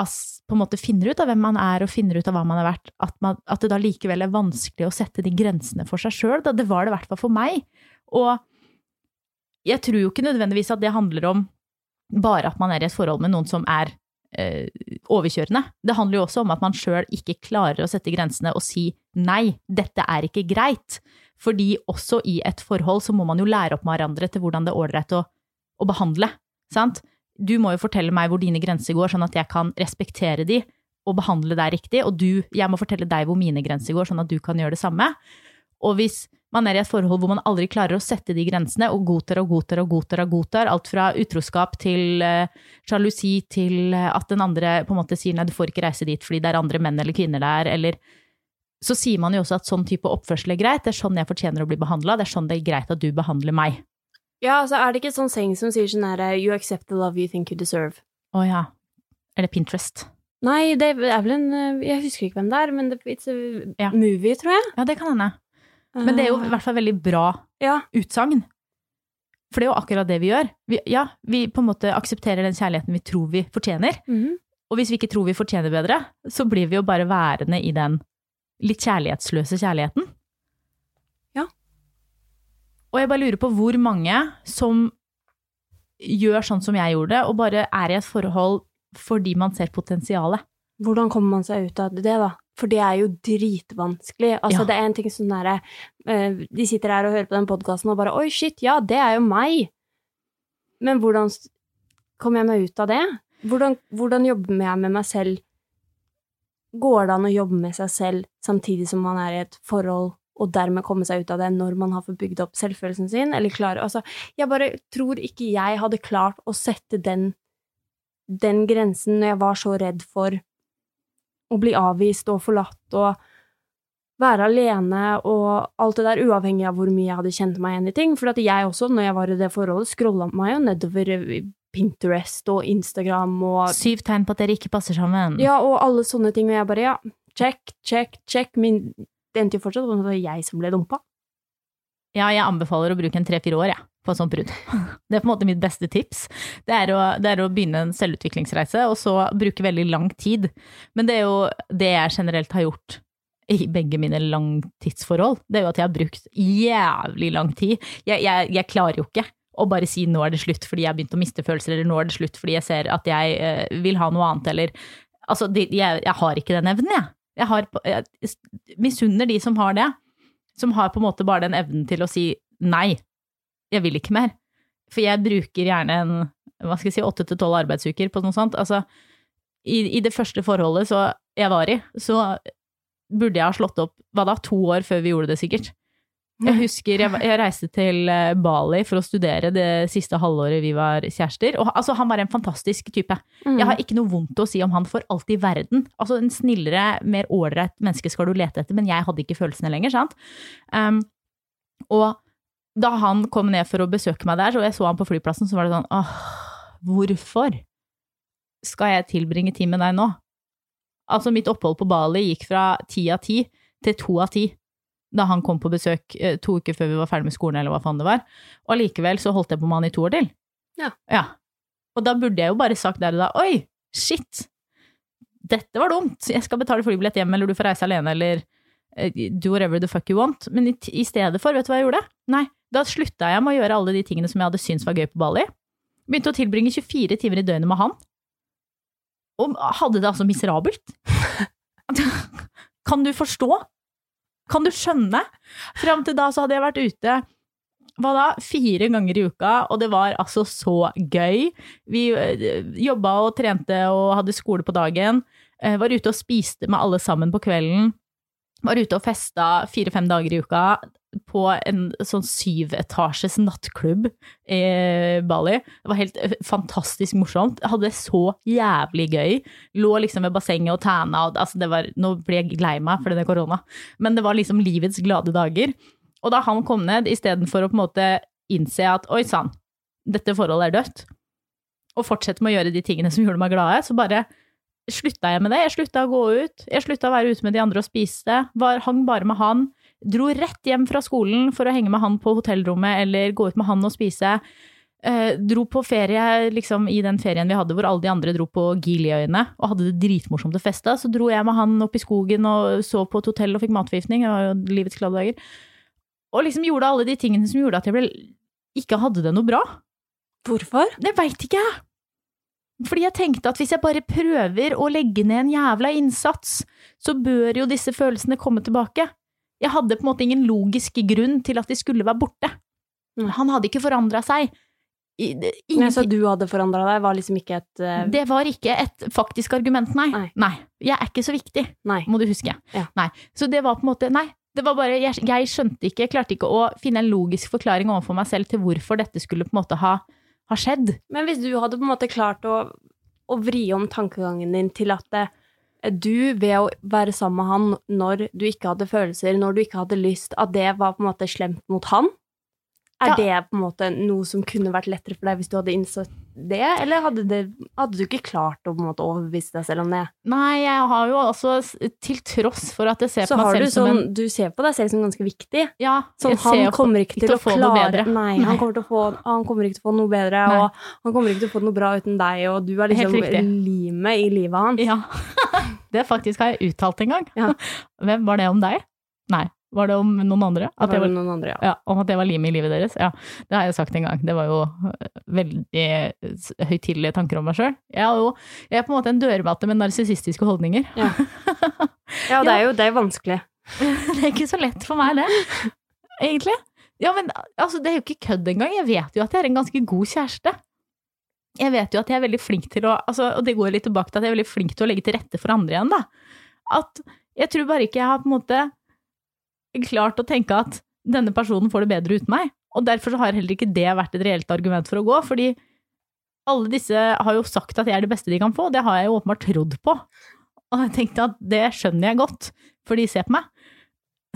på en måte finner ut av hvem man er og finner ut av hva man er verdt, at, man, at det da likevel er vanskelig å sette de grensene for seg sjøl. Det var det i hvert fall for meg. Og jeg tror jo ikke nødvendigvis at det handler om bare at man er i et forhold med noen som er overkjørende. Det handler jo også om at man sjøl ikke klarer å sette grensene og si nei, dette er ikke greit. Fordi også i et forhold så må man jo lære opp med hverandre til hvordan det er ålreit å, å, behandle. Sant? Du må jo fortelle meg hvor dine grenser går, sånn at jeg kan respektere de og behandle deg riktig. Og du, jeg må fortelle deg hvor mine grenser går, sånn at du kan gjøre det samme. Og hvis man er i et forhold hvor man aldri klarer å sette de grensene, og godtar og godtar og godtar og godtar, alt fra utroskap til uh, sjalusi til uh, at den andre på en måte sier nei, du får ikke reise dit fordi det er andre menn eller kvinner der, eller så sier man jo også at sånn type oppførsel er greit, det er sånn jeg fortjener å bli behandla, det er sånn det er greit at du behandler meg. Ja, altså er det ikke et sånn saying som sier sånn herre you accept the love you think you deserve? Å ja. Er det Pinterest? Nei, det er vel en eh, Jeg husker ikke hvem det er, men det, it's a ja. movie, tror jeg. Ja, det kan hende. Men det er jo i hvert fall veldig bra ja. utsagn. For det er jo akkurat det vi gjør. Vi, ja, vi på en måte aksepterer den kjærligheten vi tror vi fortjener. Mm. Og hvis vi ikke tror vi fortjener bedre, så blir vi jo bare værende i den litt kjærlighetsløse kjærligheten. Ja. Og jeg bare lurer på hvor mange som gjør sånn som jeg gjorde, og bare er i et forhold fordi man ser potensialet. Hvordan kommer man seg ut av det, da? For det er jo dritvanskelig. Altså, ja. det er en ting sånn derre uh, De sitter her og hører på den podkasten og bare Oi, shit, ja, det er jo meg! Men hvordan kommer jeg meg ut av det? Hvordan, hvordan jobber jeg med meg selv? Går det an å jobbe med seg selv samtidig som man er i et forhold, og dermed komme seg ut av det når man har fått bygd opp selvfølelsen sin? Eller klarer Altså, jeg bare tror ikke jeg hadde klart å sette den, den grensen når jeg var så redd for å bli avvist og forlatt og være alene og alt det der, uavhengig av hvor mye jeg hadde kjent meg igjen i ting. For at jeg også, når jeg var i det forholdet, scrolla meg jo nedover Pinterest og Instagram og Syv tegn på at dere ikke passer sammen. Ja, og alle sånne ting, og jeg bare ja, check, check, check. Min, det endte jo fortsatt med at det var jeg som ble dumpa. Ja, jeg anbefaler å bruke en tre-fire år, jeg. Ja på et sånt brudd. Det er på en måte mitt beste tips. Det er, å, det er, å, begynne en selvutviklingsreise, og så bruke veldig lang tid. Men det er jo det jeg generelt har gjort i begge mine langtidsforhold. Det er jo at jeg har brukt jævlig lang tid. Jeg, jeg, jeg klarer jo ikke å bare si nå er det slutt fordi jeg har begynt å miste følelser, eller nå er det slutt fordi jeg ser at jeg eh, vil ha noe annet, eller Altså, de, jeg, jeg, har ikke den evnen, jeg. Jeg, har, jeg misunner de som har det. Som har på en måte bare den evnen til å si nei, jeg vil ikke mer. For jeg bruker gjerne en, hva skal jeg si, åtte til tolv arbeidsuker på noe sånt. Altså, i, i, det første forholdet jeg var i, så burde jeg ha slått opp, hva da, to år før vi gjorde det sikkert. Jeg husker jeg, jeg, reiste til eh, Bali for å studere det siste halvåret vi var kjærester. Og altså, han var en fantastisk type. Mm. Jeg har ikke noe vondt å si om han for alt i verden. Altså, en snillere, mer ålreit menneske skal du lete etter, men jeg hadde ikke følelsene lenger, sant. Um, og da han kom ned for å besøke meg der, og jeg så han på flyplassen, så var det sånn åh, hvorfor skal jeg tilbringe tid med deg nå? Altså, mitt opphold på Bali gikk fra ti av ti til to av ti da han kom på besøk eh, to uker før vi var ferdig med skolen, eller hva faen det var. Og allikevel så holdt jeg på med han i to år til. Ja. ja. Og da burde jeg jo bare sagt der og da oi, shit, dette var dumt, jeg skal betale flybillett hjem, eller du får reise alene, eller eh, do whatever the fuck you want. Men i, i stedet for, vet du hva jeg gjorde? Nei, da slutta jeg med å gjøre alle de tingene som jeg hadde syntes var gøy på Bali. Begynte å tilbringe 24 timer i døgnet med han. Og hadde det altså miserabelt. Kan du forstå? Kan du skjønne? Fram til da så hadde jeg vært ute hva da, fire ganger i uka, og det var altså så gøy. Vi eh, jobba og trente og hadde skole på dagen. eh, Var ute og spiste med alle sammen på kvelden. Var ute og festa fire-fem dager i uka på en sånn syvetasjes nattklubb i Bali. Det var helt eh, fantastisk morsomt. Jeg hadde det så jævlig gøy. Lå liksom ved bassenget og tæna, og altså det var Nå blir jeg lei meg for denne korona, men det var liksom livets glade dager. Og da han kom ned, istedenfor å på en måte innse at oi sann, dette forholdet er dødt, og fortsette med å gjøre de tingene som gjorde meg glade, så bare slutta jeg med det. Jeg slutta å gå ut, jeg slutta å være ute med de andre og spise, var, hang bare med han. Dro rett hjem fra skolen for å henge med han på hotellrommet eller gå ut med han og spise. Eh, dro på ferie liksom, i den ferien vi hadde hvor alle de andre dro på Giliøyene og hadde det dritmorsomt og festa. Så dro jeg med han opp i skogen og så på et hotell og fikk matforgiftning. Det var jo livets glade dager. Og liksom gjorde alle de tingene som gjorde at jeg ble, ikke hadde det noe bra. Hvorfor? Det veit ikke jeg. Fordi jeg tenkte at hvis jeg bare prøver å legge ned en jævla innsats, så bør jo disse følelsene komme tilbake. Jeg hadde på en måte ingen logisk grunn til at de skulle være borte. Han hadde ikke forandra seg. Ingen... Nei, så du hadde forandra deg, var liksom ikke et uh... Det var ikke et faktisk argument, nei. Nei. Jeg er ikke så viktig, Nei. må du huske. Ja. Nei. Så det var på en måte Nei. Det var bare, jeg, jeg skjønte ikke, jeg klarte ikke å finne en logisk forklaring overfor meg selv til hvorfor dette skulle på en måte ha, ha skjedd. Men hvis du hadde på en måte klart å, å vri om tankegangen din til at eh, du, ved å være sammen med han når du ikke hadde følelser, når du ikke hadde lyst, at det var på en måte slemt mot han? Er Ja. det på en måte noe som kunne vært lettere for deg hvis du hadde innsett det, eller hadde, det, hadde du ikke klart å måte overbevise deg selv om det? Nei, jeg har jo også, til tross for at jeg ser Så på meg har du selv som sånn, en du ser på deg selv som ganske viktig. Ja, Sånn, han kommer ikke til å, få noe bedre. Nei. Han, kommer til å få, han kommer ikke til å få noe bedre, Nei. og han kommer ikke til å få noe bra uten deg, og du er liksom limet i livet hans. Ja. Det faktisk har jeg uttalt en gang. Ja. Hvem var det om deg? Nei. Var det om noen andre? Det At var jeg var, vel noen andre, ja. ja, om at jeg var limet i livet deres? Ja, det har jeg sagt en gang. Det var jo øh, veldig s- høytidelige tanker om meg sjøl. Jeg, jeg er på en måte en dørmatte med narsissistiske holdninger. Ja. Ja, det er jo det er vanskelig. det er ikke så lett for meg, det. Egentlig. Ja, men altså, det er jo ikke kødd engang. Jeg vet jo at jeg er en ganske god kjæreste. Jeg vet jo at jeg er veldig flink til å altså, Og det går litt tilbake til at jeg er veldig flink til å legge til rette for andre igjen, da. At jeg tror bare ikke jeg har på en måte klart å tenke at denne personen får det bedre uten meg. Og derfor så har heller ikke det vært et reelt argument for å gå, fordi alle disse har jo sagt at jeg er det beste de kan få, det har jeg jo åpenbart trodd på. Og jeg tenkte at det skjønner jeg godt, for de ser på meg.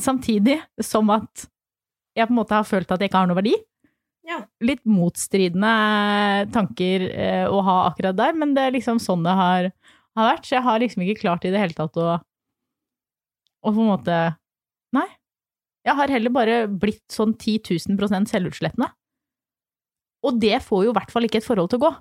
Samtidig som at jeg på en måte har følt at jeg ikke har noe verdi. Ja. Litt motstridende tanker eh, å ha akkurat der, men det er liksom sånn det har, har vært. Så jeg har liksom ikke klart i det hele tatt å, å på en måte Nei. Jeg har heller bare blitt sånn 10 000% selvutslettende. Og det får jo i hvert fall ikke et forhold til å gå.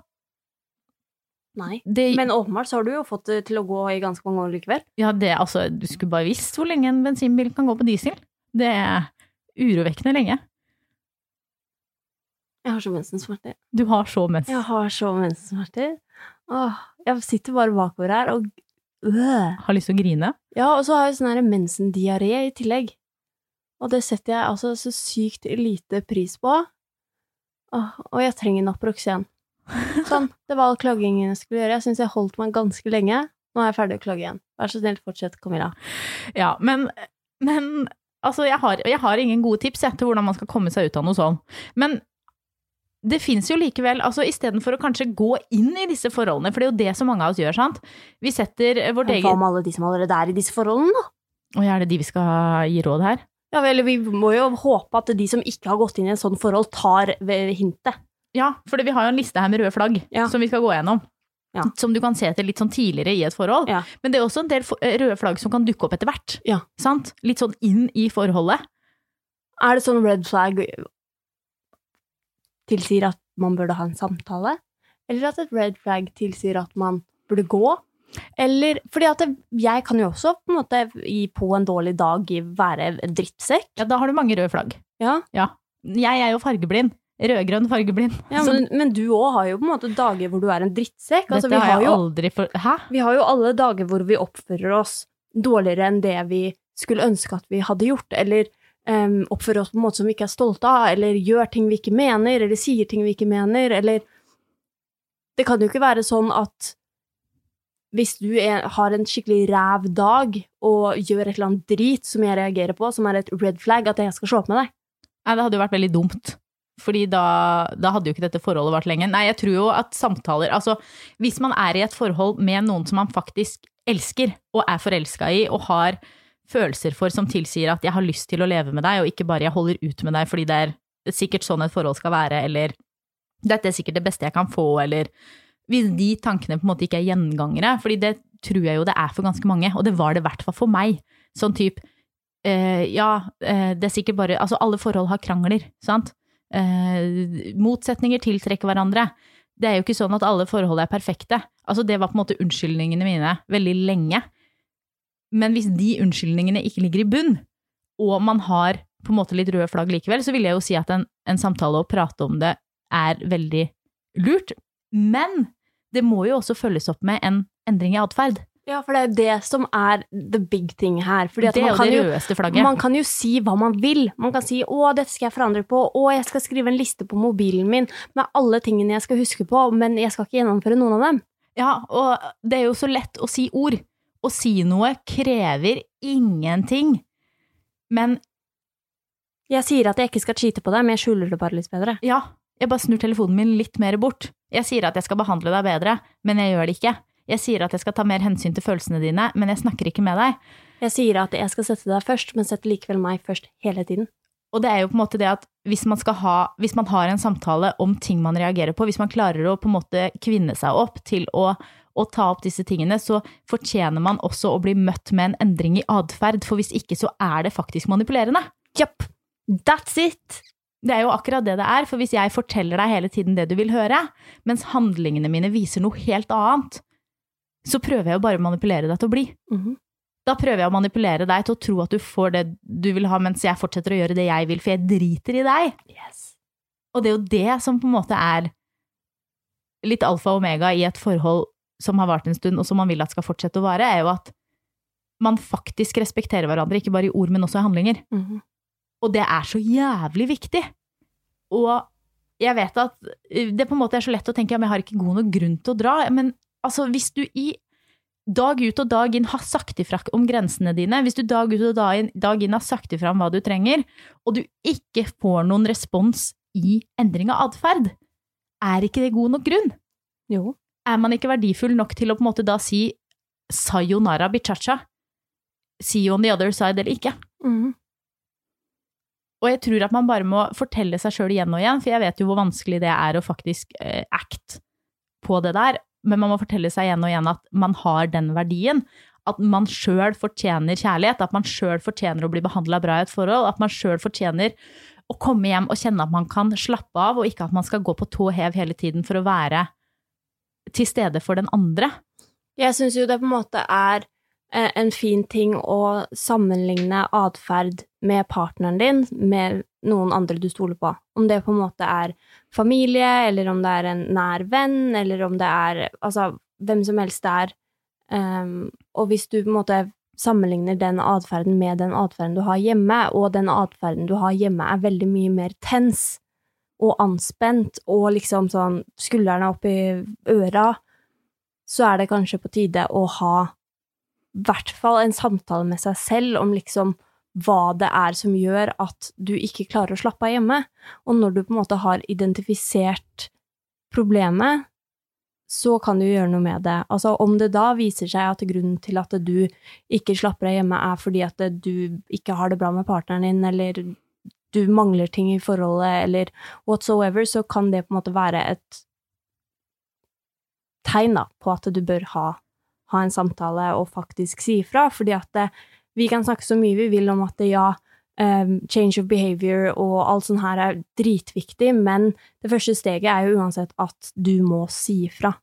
Nei. Det, Men åpenbart så har du jo fått det til å gå i ganske mange år likevel. Ja, det, altså, du skulle bare visst hvor lenge en bensinbil kan gå på diesel. Det er urovekkende lenge. Jeg har så mensensmerter. Du har så mens. Jeg har så mensensmerter. Åh, jeg sitter bare bakover her og øh. Har lyst til å grine. Ja, og så har jeg sånn mensendiaré i tillegg. Og det setter jeg altså så sykt lite pris på. Åh, og jeg trenger Naproxen. Sånn, det var all klaggingen jeg skulle gjøre. Jeg syns jeg holdt meg ganske lenge. Nå er jeg ferdig å klage igjen. Vær så snill, fortsett, Camilla. Ja, men, men altså, jeg har, jeg har ingen gode tips jeg, til hvordan man skal komme seg ut av noe sånt. Men det fins jo likevel, altså istedenfor å kanskje gå inn i disse forholdene, for det er jo det så mange av oss gjør, sant. Vi setter vårt Hva med alle de som allerede er i disse forholdene, da? Og er det de vi skal gi råd her? Ja vel, vi må jo håpe at de som ikke har gått inn i en sånn forhold, tar hintet. Ja, for vi har jo en liste her med røde flagg Ja. som vi skal gå gjennom. Ja. Som du kan se etter litt sånn tidligere i et forhold. Ja. Men det er også en del eh, røde flagg som kan dukke opp etter hvert. Ja. Sant? Litt sånn inn i forholdet. Er det sånn red flag tilsier at man burde ha en samtale? eller at et red flag tilsier at man burde gå. Eller fordi at jeg kan jo også på en måte i, på en dårlig dag være en drittsekk. Ja, da har du mange røde flagg. Ja, Ja. Jeg er jo fargeblind. Rødgrønn fargeblind. ja men, men du òg har jo på en måte dager hvor du er en drittsekk. Altså, dette har har jeg jo, aldri for... Hæ? vi har jo alle dager hvor vi oppfører oss dårligere enn det vi skulle ønske at vi hadde gjort, eller um, oppfører oss på en måte som vi ikke er stolte av, eller gjør ting vi ikke mener, eller sier ting vi ikke mener, eller Det kan jo ikke være sånn at hvis du er, har en skikkelig ræv dag og gjør et eller annet drit som jeg reagerer på, som er et red flag, at jeg skal slå opp med deg. Nei, det hadde jo vært veldig dumt. Fordi da, da hadde jo ikke dette forholdet vart lenge. Nei, jeg tror jo at samtaler Altså, hvis man er i et forhold med noen som man faktisk elsker, og er forelska i, og har følelser for som tilsier at 'jeg har lyst til å leve med deg', og ikke bare 'jeg holder ut med deg fordi det er sikkert sånn et forhold skal være', eller 'dette er sikkert det beste jeg kan få', eller Hvis de tankene på en måte ikke er gjengangere, fordi det tror jeg jo det er for ganske mange, og det var det i hvert fall for meg. Sånn type eh, ja, eh, det er sikkert bare Altså, alle forhold har krangler, sant? Eh, motsetninger tiltrekker hverandre. Det er jo ikke sånn at alle forhold er perfekte. Altså, det var på en måte unnskyldningene mine veldig lenge. Men hvis de unnskyldningene ikke ligger i bunn, og man har på en måte litt røde flagg likevel, så vil jeg jo si at en, en samtale og prate om det er veldig lurt. Men det må jo også følges opp med en endring i atferd. Ja, for det er jo det som er the big thing her. Fordi Det er man jo kan det rødeste flagget. Man kan jo si hva man vil. Man kan si 'Å, dette skal jeg forandre på', 'Å, jeg skal skrive en liste på mobilen min med alle tingene jeg skal huske på', men jeg skal ikke gjennomføre noen av dem. Ja, og det er jo så lett å si ord. Å si noe krever ingenting. Men Jeg sier at jeg ikke skal cheate på deg, men jeg skjuler det bare litt bedre. ja, jeg bare snur telefonen min litt mer bort. Jeg sier at jeg skal behandle deg bedre, men jeg gjør det ikke. Jeg sier at jeg skal ta mer hensyn til følelsene dine, men jeg snakker ikke med deg. Jeg sier at jeg skal sette deg først, men setter likevel meg først hele tiden. Og det er jo på en måte det at hvis man, ha, hvis man har en samtale om ting man reagerer på, hvis man klarer å på en måte kvinne seg opp til å, å ta opp disse tingene, så fortjener man også å bli møtt med en endring i atferd, for hvis ikke så er det faktisk manipulerende. Japp. That's it! Det er jo akkurat det det er, for hvis jeg forteller deg hele tiden det du vil høre, mens handlingene mine viser noe helt annet, så prøver jeg jo bare å manipulere deg til å bli. Mhm. Da prøver jeg å manipulere deg til å tro at du får det du vil ha, mens jeg fortsetter å gjøre det jeg vil, for jeg driter i deg. Yes. Og det er jo det som på en måte er litt alfa og omega i et forhold som har vart en stund, og som man vil at skal fortsette å vare, er jo at man faktisk respekterer hverandre, ikke bare i ord, men også i handlinger. Mhm. Og det er så jævlig viktig. Og jeg vet at det på en måte er så lett å tenke ja, jeg har ikke god nok grunn til å dra. Men altså, hvis du i dag ut og dag inn har sagt ifra om grensene dine, hvis du dag ut og dag inn, dag inn har sagt ifra om hva du trenger, og du ikke får noen respons i endring av atferd, er ikke det god nok grunn? Jo. Er man ikke verdifull nok til å på en måte da si sayonara bichacha? See you on the other side eller ikke? Mhm. Og jeg tror at man bare må fortelle seg sjøl igjen og igjen, for jeg vet jo hvor vanskelig det er å faktisk eh, act på det der, men man må fortelle seg igjen og igjen at man har den verdien. At man sjøl fortjener kjærlighet, at man sjøl fortjener å bli behandla bra i et forhold, at man sjøl fortjener å komme hjem og kjenne at man kan slappe av, og ikke at man skal gå på tå hev hele tiden for å være til stede for den andre. Jeg syns jo det på en måte er en fin ting å sammenligne atferd med partneren din med noen andre du stoler på. Om det på en måte er familie, eller om det er en nær venn, eller om det er altså hvem som helst det er. Um, og hvis du på en måte sammenligner den atferden med den atferden du har hjemme, og den atferden du har hjemme er veldig mye mer tens og anspent og liksom sånn skuldrene opp i øra, så er det kanskje på tide å ha hvert fall en samtale med seg selv om liksom hva det er som gjør at du ikke klarer å slappe av hjemme. Og når du på en måte har identifisert problemet, så kan du gjøre noe med det. Altså om det da viser seg at grunnen til at du ikke slapper av hjemme er fordi at du ikke har det bra med partneren din, eller du mangler ting i forholdet, eller whatsoever, så kan det på en måte være et tegn da, på at du bør ha, ha en samtale og faktisk si ifra, fordi at det, vi kan snakke så mye vi vil om at det, ja, um, change of behavior og alt sånt her er dritviktig, men det første steget er jo uansett at du må si ifra.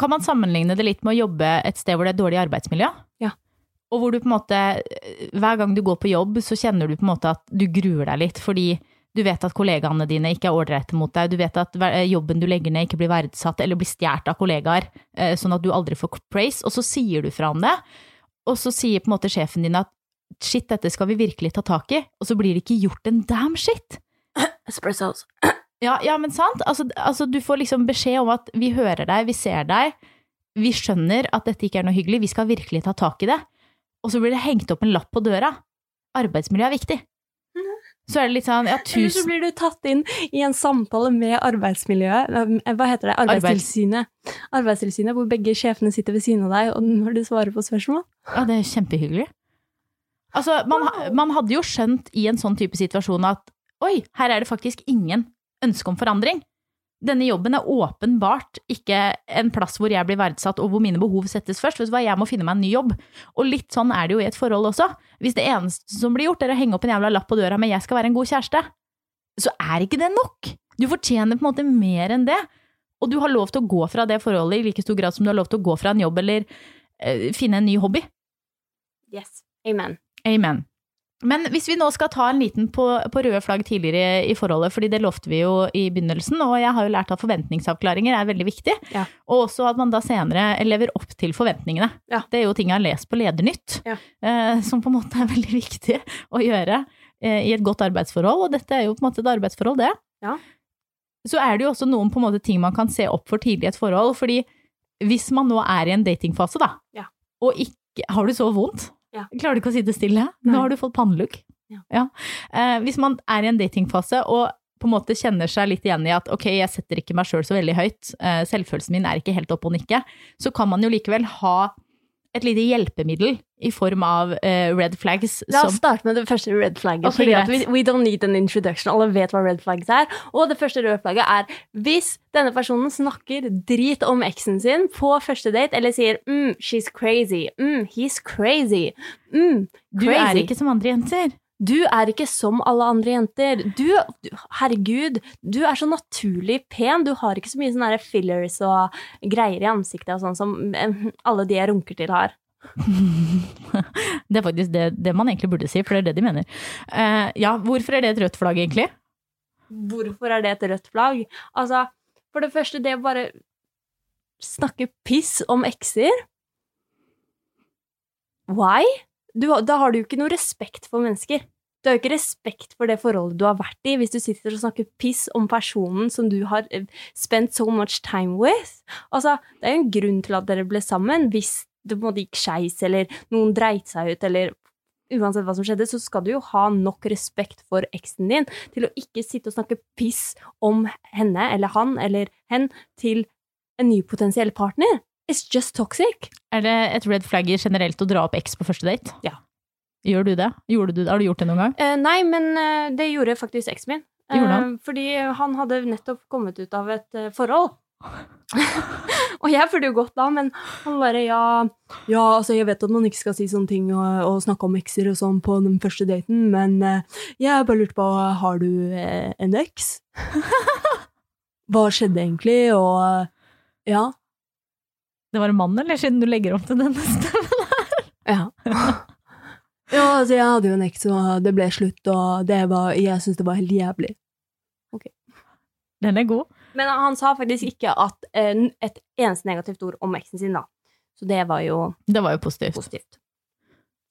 Kan man sammenligne det litt med å jobbe et sted hvor det er dårlig arbeidsmiljø? Ja. Og hvor du på en måte, hver gang du går på jobb, så kjenner du på en måte at du gruer deg litt, fordi du vet at kollegaene dine ikke er ålreite mot deg, du vet at jobben du legger ned ikke blir verdsatt eller blir stjålet av kollegaer, eh, sånn at du aldri får praise, og så sier du fra om det, og så sier på en måte sjefen din at shit, dette skal vi virkelig ta tak i, og så blir det ikke gjort en damn shit. Espressos. Ja, ja, men sant. Altså, altså, du får liksom beskjed om at vi hører deg, vi ser deg, vi skjønner at dette ikke er noe hyggelig, vi skal virkelig ta tak i det. Og så blir det hengt opp en lapp på døra. Arbeidsmiljø er viktig. Så er det litt sånn, ja, Eller så blir du tatt inn i en samtale med arbeidsmiljøet, hva heter det, Arbeidstilsynet. Arbeidstilsynet, hvor begge sjefene sitter ved siden av deg, og når du svarer på spørsmål. Ja, det er kjempehyggelig. Altså, man, man hadde jo skjønt i en sånn type situasjon at oi, her er det faktisk ingen ønske om forandring. Denne jobben er åpenbart ikke en plass hvor jeg blir verdsatt og hvor mine behov settes først. Vet du hva, jeg må finne meg en ny jobb. Og litt sånn er det jo i et forhold også. Hvis det eneste som blir gjort er å henge opp en jævla lapp på døra med 'jeg skal være en god kjæreste', så er ikke det nok. Du fortjener på en måte mer enn det. Og du har lov til å gå fra det forholdet i like stor grad som du har lov til å gå fra en jobb eller øh, finne en ny hobby. Yes. Amen. Amen. Men hvis vi nå skal ta en liten på, på røde flagg tidligere i forholdet, fordi det lovte vi jo i begynnelsen, og jeg har jo lært at forventningsavklaringer er veldig viktig, Ja. og også at man da senere lever opp til forventningene. Ja. Det er jo ting jeg har lest på Ledernytt, Ja. eh, som på en måte er veldig viktig å gjøre eh, i et godt arbeidsforhold, og dette er jo på en måte et arbeidsforhold, det. Ja. Så er det jo også noen på en måte ting man kan se opp for tidlig i et forhold, fordi hvis man nå er i en datingfase, da, Ja. og ikke Har du så vondt? Ja. Klarer du ikke å sitte stille? Nei. Nå har du fått pannelugg. Ja. Eh, hvis man er i en datingfase og på en måte kjenner seg litt igjen i at ok, jeg setter ikke meg sjøl så veldig høyt, eh, selvfølelsen min er ikke helt oppe og nikke, så kan man jo likevel ha et lite hjelpemiddel i form av uh, red flags La som oss starte med det første red flagget. Okay, at we, we don't need an introduction. Alle vet hva red flags er. Og det første røde flagget er hvis denne personen snakker drit om eksen sin på første date, eller sier mm, she's crazy, mm, he's crazy, mm, Du er ikke som andre jenter. Du er ikke som alle andre jenter. Du, du herregud, du er så naturlig pen. Du har ikke så mye sånne fillers og greier i ansiktet og sånn som eh, alle de jeg runker til har. Det er faktisk det, det man egentlig burde si, for det er det de mener. Uh, ja, hvorfor er det et rødt flagg, egentlig? Hvorfor er det et rødt flagg? Altså, for det første, det å bare snakke piss om ekser Why? Du, da har du jo ikke noe respekt for mennesker. Du har jo ikke respekt for det forholdet du har vært i, hvis du sitter og snakker piss om personen som du har eh, spent so much time with. Altså, det er jo en grunn til at dere ble sammen. Hvis det gikk skeis, eller noen dreit seg ut, eller uansett hva som skjedde, så skal du jo ha nok respekt for eksen din til å ikke sitte og snakke piss om henne eller han eller hen til en ny potensiell partner. It's just toxic. Er det et red flag i generelt å dra opp X på første date? Ja. Gjør du det? Gjorde du det? Har du gjort det noen gang? Eh, nei, men eh, det gjorde faktisk eksen min. Eh, fordi han hadde nettopp kommet ut av et eh, forhold. og jeg følte jo godt da, men han bare ja Ja, altså, jeg vet at man ikke skal si sånne ting og, og snakke om ekser og sånn på den første daten, men uh, jeg bare lurte på Har du uh, en eks? Hva skjedde egentlig, og uh, Ja. Det var en mann, eller siden du legger opp til denne stemmen? Ja. ja, altså, jeg hadde jo en eks, og det ble slutt, og det var Jeg syns det var helt jævlig. Ok. Den er god. Men han sa faktisk ikke at eh, et eneste negativt ord om eksen sin, da. Så det var jo Det var jo positivt. positivt.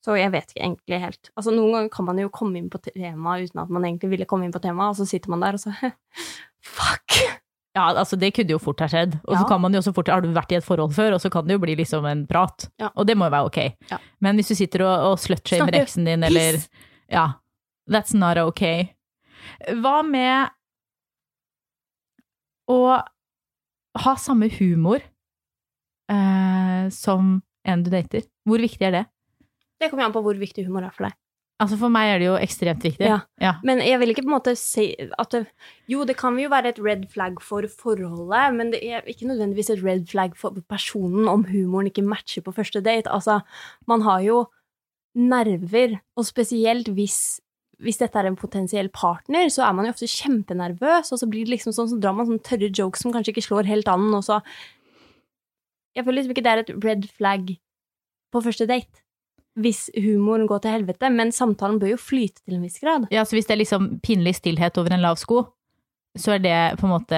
Så jeg vet ikke egentlig helt. Altså, noen ganger kan man jo komme inn på temaet uten at man egentlig ville komme inn på temaet, og så sitter man der og så Fuck! Ja, altså det kunne jo fort ha skjedd. Og så Ja. kan man jo også fort Har du vært i et forhold før, og så kan det jo bli liksom en prat. Ja. Og det må jo være ok. Ja. Men hvis du sitter og, og slutshamer eksen din, eller piss. Ja. That's not ok. Hva med å ha samme humor eh, som en du dater? Hvor viktig er det? Det kommer an på hvor viktig humor er for deg. Altså For meg er det jo ekstremt viktig. Ja. ja. Men jeg vil ikke på en måte si at det, Jo, det kan jo være et red flag for forholdet, men det er ikke nødvendigvis et red flag for personen om humoren ikke matcher på første date. Altså, man har jo nerver, og spesielt hvis hvis dette er en potensiell partner, så er man jo ofte kjempenervøs, og så blir det liksom sånn, så drar man sånne tørre jokes som kanskje ikke slår helt an, og så Jeg føler liksom ikke det er et red flag på første date. Hvis humoren går til helvete, men samtalen bør jo flyte til en viss grad. Ja, så hvis det er liksom pinlig stillhet over en lav sko, så er det på en måte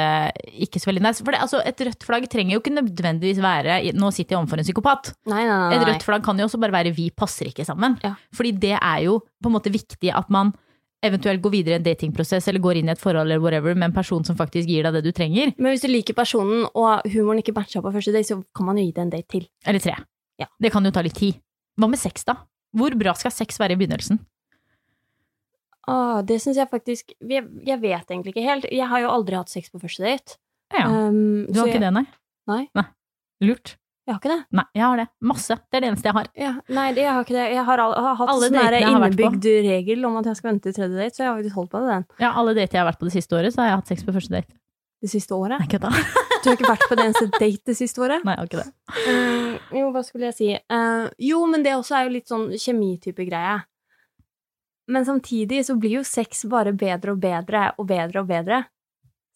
ikke så veldig nice. For det, altså, et rødt flagg trenger jo ikke nødvendigvis være Nå sitter jeg overfor en psykopat. Nei, nei, nei. Et rødt flagg kan jo også bare være 'vi passer ikke sammen'. Ja. Fordi det er jo på en måte viktig at man eventuelt går videre i en datingprosess eller går inn i et forhold eller whatever med en person som faktisk gir deg det du trenger. Men hvis du liker personen, og humoren ikke matcher på første date, så kan man jo gi det en date til. Eller tre. Ja. Det kan jo ta litt tid. Hva med sex, da? Hvor bra skal sex være i begynnelsen? Åh, det syns jeg faktisk jeg, jeg vet egentlig ikke helt. Jeg har jo aldri hatt sex på første date. Ja, Um, Du har ikke jeg, det, nei? Nei. Lurt. Jeg har ikke det. Nei, jeg har det. Masse. Det er det eneste jeg har. Ja, nei, det, jeg har ikke det. Jeg har, all, har hatt sånn innebygd regel om at jeg skal vente til tredje date, så jeg har faktisk holdt på det den Ja, alle dater jeg har vært på det siste året, så har jeg hatt sex på første date. Det siste året. Nei, kødda. Du har ikke vært på det eneste date det siste året? Nei, jeg har ikke det. Uh, jo, hva skulle jeg si? uh, jo, men det også er jo litt sånn kjemitype greie. Men samtidig så blir jo sex bare bedre og bedre og bedre og bedre.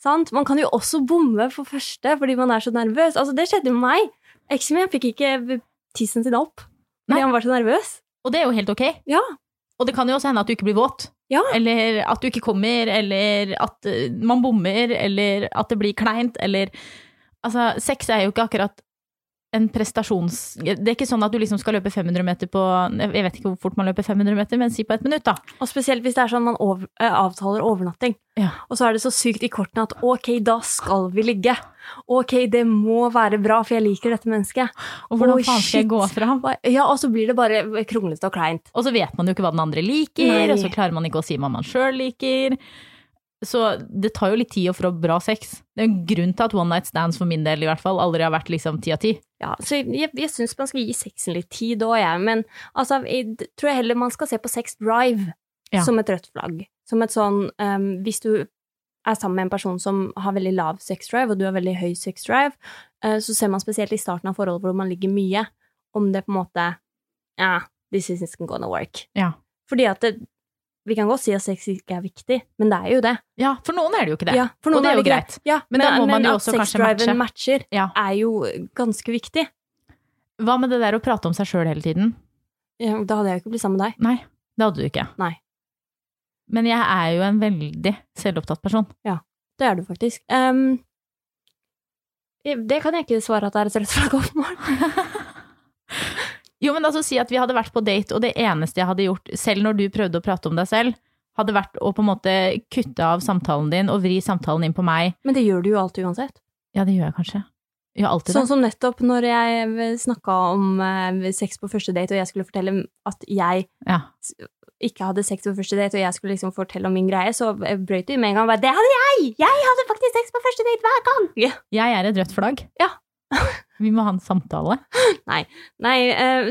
Sant? Man kan jo også bomme for første fordi man er så nervøs. Altså, det skjedde med meg. Eksen min fikk ikke tissen sin opp fordi Nei. han var så nervøs. Og det er jo helt ok. Ja. Og det kan jo også hende at du ikke blir våt. Ja. Eller at du ikke kommer, eller at eh, man bommer, eller at det blir kleint, eller Altså, sex er jo ikke akkurat en prestasjons... Det er ikke sånn at du liksom skal løpe 500 meter på Jeg vet ikke hvor fort man løper 500 meter, men si på et minutt, da. Og spesielt hvis det er sånn man over, eh, avtaler overnatting. Ja. Og så er det så sykt i kortene at ok, da skal vi ligge. Ok, det må være bra, for jeg liker dette mennesket. Og hvordan oh, faen skal jeg gå gå ham? Ja, og så blir det bare kronglete og kleint. Og så vet man jo ikke hva den andre liker, Nei. og så klarer man ikke å si hva man sjøl liker. Så det tar jo litt tid å få bra sex. Det er en grunn til at one night stands for min del i hvert fall aldri har vært liksom ti av ti. Ja, så jeg, jeg syns man skal gi sexen litt tid òg, jeg. Men altså, jeg tror jeg heller man skal se på sex drive Ja. som et rødt flagg. Som et sånn um, Hvis du er sammen med en person som har veldig lav sex drive, og du har veldig høy sex drive, uh, så ser man spesielt i starten av forholdet hvor man ligger mye, om det på en måte Ja, this isn't gonna work. Ja. Fordi at det, vi kan godt si at sex ikke er viktig, men det er jo det. Ja, for noen er det jo ikke det. Ja, og det er jo greit. Ja, Men da må man jo at også kanskje sexdriven matcher, Ja. er jo ganske viktig. Hva med det der å prate om seg sjøl hele tiden? Ja, da hadde jeg jo ikke blitt sammen med deg. Nei, det hadde du ikke. Nei. Men jeg er jo en veldig selvopptatt person. Ja, Det er du faktisk. Um, det kan jeg ikke svare at det er et rødt flagg åpenbart. Jo, men altså si at vi hadde vært på date, og det eneste jeg hadde gjort, selv når du prøvde å prate om deg selv, hadde vært å på en måte kutte av samtalen din og vri samtalen inn på meg. Men det gjør du jo alltid uansett. Ja, det gjør jeg kanskje. Ja, alltid Sånn som nettopp når jeg snakka om eh, sex på første date, og jeg skulle fortelle at jeg Ja. ikke hadde sex på første date, og jeg skulle liksom fortelle om min greie, så brøt du med en gang bare 'Det hadde jeg! Jeg hadde faktisk sex på første date hver gang!' Ja. Jeg er et rødt flagg. Ja. vi må ha en samtale. Nei, Nei.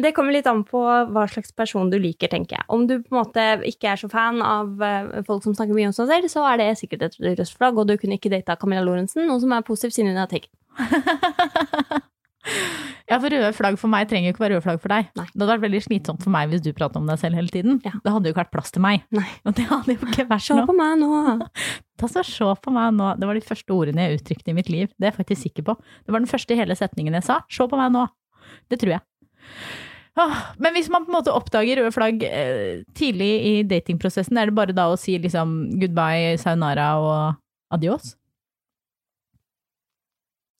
det kommer litt an på hva slags person du liker, tenker jeg. Om du på en måte ikke er så fan av eh, folk som snakker mye om seg selv, så er det sikkert et rødt flagg, og du kunne ikke data Camilla Lorentzen, noe som er positivt siden hun er tagget. ja, for røde flagg for meg trenger jo ikke være røde flagg for deg. Nei. Det hadde vært veldig slitsomt for meg hvis du pratet om deg selv hele tiden. Ja. Det hadde jo ikke vært plass til meg. Nei. Og det hadde jo ikke vært Se på meg nå! Ta så se på meg nå. Det var de første ordene jeg uttrykte i mitt liv. Det er jeg faktisk sikker på. Det var den første hele setningen jeg sa. Se på meg nå. Det tror jeg. Åh, men hvis man på en måte oppdager røde flagg eh, tidlig i datingprosessen, er det bare da å si liksom goodbye, sayonara og adios?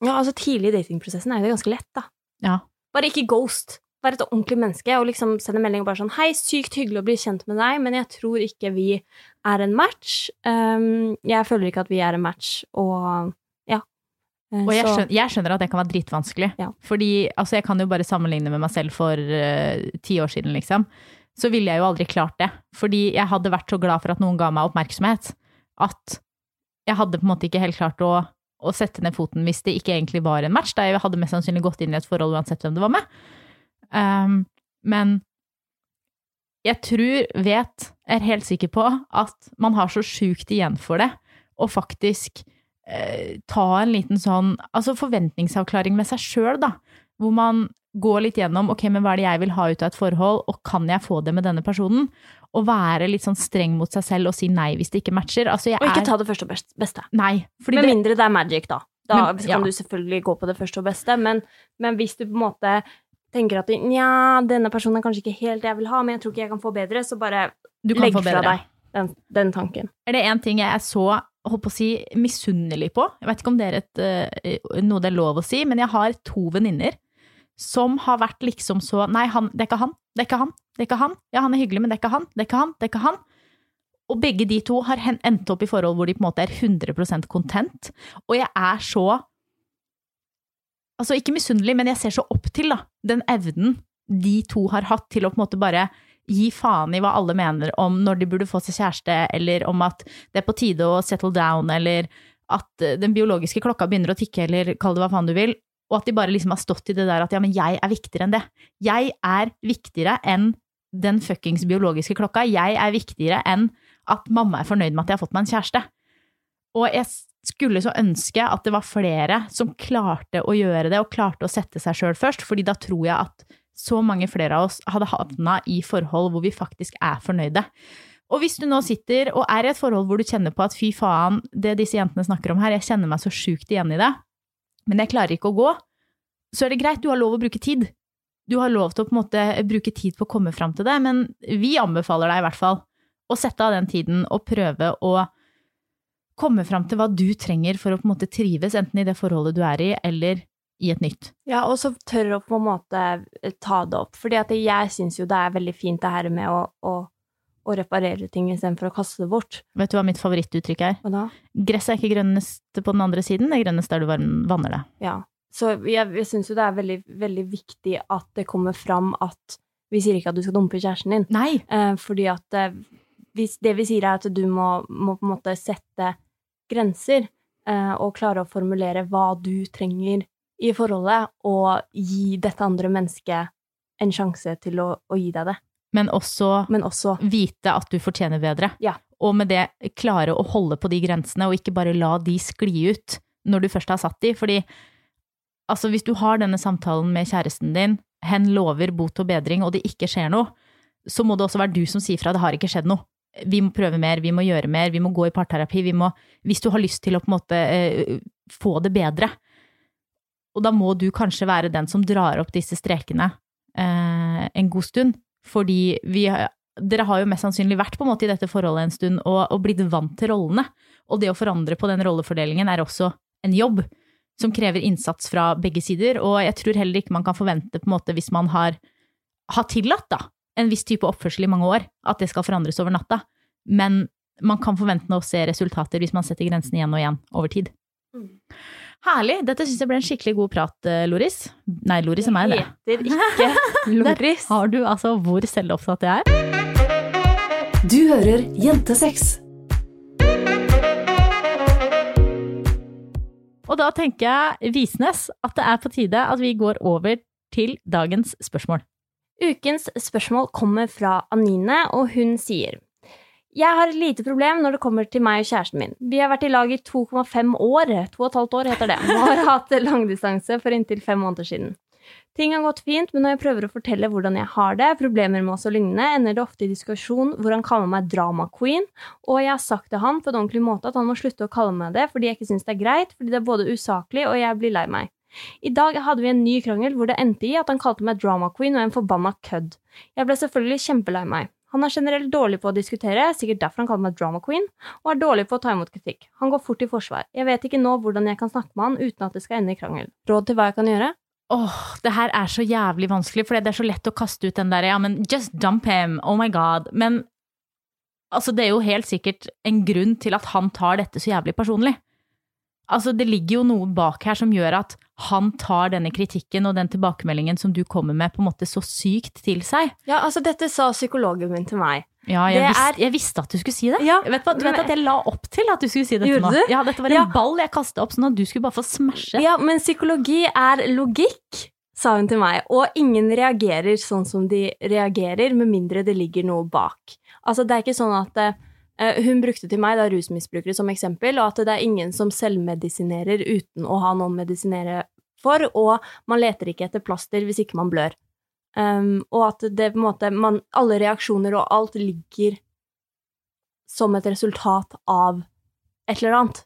Ja, altså Tidlig i datingprosessen er jo det ganske lett, da. Ja. Bare ikke ghost. Vær et ordentlig menneske og liksom send en melding og bare sånn 'Hei, sykt hyggelig å bli kjent med deg, men jeg tror ikke vi er en match.' Um, jeg føler ikke at vi er en match, og ja. Eh, Og jeg skjønner, jeg skjønner at det kan være dritvanskelig. Ja. Fordi altså, jeg kan jo bare sammenligne med meg selv for ti ti år siden, liksom. Så ville jeg jo aldri klart det. Fordi jeg hadde vært så glad for at noen ga meg oppmerksomhet, at jeg hadde på en måte ikke helt klart å, å sette ned foten hvis det ikke egentlig var en match. Da jeg hadde mest sannsynlig gått inn i et forhold uansett hvem det var med. Um, men jeg tror, vet, er helt sikker på at man har så sjukt igjen for det, og faktisk eh, ta en liten sånn altså forventningsavklaring med seg sjøl, da. hvor man går litt gjennom ok, men hva er det jeg vil ha ut av et forhold, og kan jeg få det med denne personen? Og være litt sånn streng mot seg selv og si nei hvis det ikke matcher. Altså, Og ikke er ta det første og beste. Nei. Med det, mindre det er magic, da. Da Men- kan ja. du selvfølgelig gå på det første og beste, men, men hvis du på en måte tenker at nja, denne personen er kanskje ikke helt det jeg vil ha, men jeg tror ikke jeg kan få bedre, så bare du kan legg få fra deg den, den tanken. Er det en ting jeg er så holdt på å si, misunnelig på? Jeg vet ikke om det er et, eh, noe det er lov å si, men jeg har to venninner som har vært liksom så Nei, han, det er ikke han, det er ikke han, det er ikke han. Ja, han er hyggelig, men det er ikke han, det er ikke han, det er ikke han. Og begge de to har endt opp i forhold hvor de på en måte er 100% content. Og jeg er så Altså, ikke misunnelig, men jeg ser så opp til da, den evnen de to har hatt til å på en måte bare gi faen i hva alle mener om når de burde få seg kjæreste, eller om at det er på tide å settle down, eller at eh, den biologiske klokka begynner å tikke, eller kall det hva faen du vil, og at de bare liksom har stått i det der at ja, men jeg er viktigere enn det. Jeg er viktigere enn den fuckings biologiske klokka. Jeg er viktigere enn at mamma er fornøyd med at jeg har fått meg en kjæreste. Og jeg skulle så ønske at det var flere som klarte å gjøre det, og klarte å sette seg sjøl først, fordi da tror jeg at så mange flere av oss hadde havna i forhold hvor vi faktisk er fornøyde. Og hvis du nå sitter og er i et forhold hvor du kjenner på at fy faen, det disse jentene snakker om her, jeg kjenner meg så sjukt igjen i det, men jeg klarer ikke å gå, så er det greit, du har lov å bruke tid. Du har lov til å måte bruke tid på å komme fram til det, men vi anbefaler deg i hvert fall å sette av den tiden og prøve å komme fram til hva du trenger for å på en måte trives, enten i det forholdet du er i, eller i et nytt. Ja, og så tør å på en måte ta det opp. Fordi jeg syns jo det er veldig fint det her med å, å, å reparere ting istedenfor å kaste det bort. Vet du hva mitt favorittuttrykk er? Hva da? Gresset er ikke grønnest på den andre siden, det er grønnest der du vanner det. Ja. Så jeg, jeg syns jo det er veldig, veldig viktig at det kommer fram at vi sier ikke at du skal dumpe kjæresten din. Nei! Eh, fordi at eh, hvis det vi sier er at du må, må på en måte sette grenser eh, og klare å formulere hva du trenger i forholdet, og gi dette andre mennesket en sjanse til å, å gi deg det. Men også Men også vite at du fortjener bedre. Ja. Og med det klare å holde på de grensene, og ikke bare la de skli ut når du først har satt de. Fordi altså, hvis du har denne samtalen med kjæresten din, hen lover bot og bedring, og det ikke skjer noe, så må det også være du som sier fra det har ikke skjedd noe. Vi må prøve mer, vi må gjøre mer, vi må gå i parterapi, vi må Hvis du har lyst til å på en måte eh, få det bedre. Og da må du kanskje være den som drar opp disse strekene eh, en god stund. Fordi vi dere har jo mest sannsynlig vært på en måte i dette forholdet en stund og, og blitt vant til rollene. Og det å forandre på den rollefordelingen er også en jobb som krever innsats fra begge sider. Og jeg tror heller ikke man kan forvente, på en måte, hvis man har, har tillatt da, en viss type oppførsel i mange år, at det skal forandres over natta. Men man kan forvente å se resultater hvis man setter grensene igjen og igjen over tid. Mm. Herlig! Dette syns jeg ble en skikkelig god prat, eh, Loris. Nei, Loris er meg, det. heter ikke Loris. Har du altså hvor selvopptatt jeg er? Du hører Jentesex. Og da tenker jeg, Visnes, at det er på tide at vi går over til dagens spørsmål. Ukens spørsmål kommer fra Anine, og hun sier Jeg har et lite problem når det kommer til meg og kjæresten min. Vi har vært i lag i 2,5 år, 2,5 år heter det, og har hatt langdistanse for inntil fem måneder siden. Ting har gått fint, men når jeg prøver å fortelle hvordan jeg har det, problemer med oss og lignende, ender det ofte i diskusjon hvor han kaller meg drama queen, og jeg har sagt til han på en ordentlig måte at han må slutte å kalle meg det fordi jeg ikke syns det er greit, fordi det er både usaklig og jeg blir lei meg. I dag hadde vi en ny krangel hvor det endte i at han kalte meg drama queen og en forbanna kødd. Jeg ble selvfølgelig kjempelei meg. Han er generelt dårlig på å diskutere, sikkert derfor han kaller meg drama queen, og er dårlig på å ta imot kritikk. Han går fort i forsvar. Jeg vet ikke nå hvordan jeg kan snakke med han uten at det skal ende i krangel. Råd til hva jeg kan gjøre? Åh, det her er så jævlig vanskelig, for det er så lett å kaste ut den der ja, men just dump him, oh my god. Men altså, det er jo helt sikkert en grunn til at han tar dette så jævlig personlig. Altså, det ligger jo noe bak her som gjør at han tar denne kritikken og den tilbakemeldingen som du kommer med, på en måte så sykt til seg. Ja, altså, dette sa psykologen min til meg. Ja, jeg, Det visste, er- jeg visste at du skulle si det. Ja, vet, du, du vet at jeg la opp til at du skulle si dette Gjorde nå. du? Ja, dette var en Ja. ball jeg kastet opp, sånn at du skulle bare få smashe. Ja, men psykologi er logikk, sa hun til meg, og ingen reagerer sånn som de reagerer, med mindre det ligger noe bak. Altså, det er ikke sånn at eh, hun brukte til meg da rusmisbrukere som eksempel, og at det er ingen som selvmedisinerer uten å ha noen medisinere for, og man leter ikke etter plaster hvis ikke man blør. Um, og at det på en måte man, Alle reaksjoner og alt ligger som et resultat av et eller annet.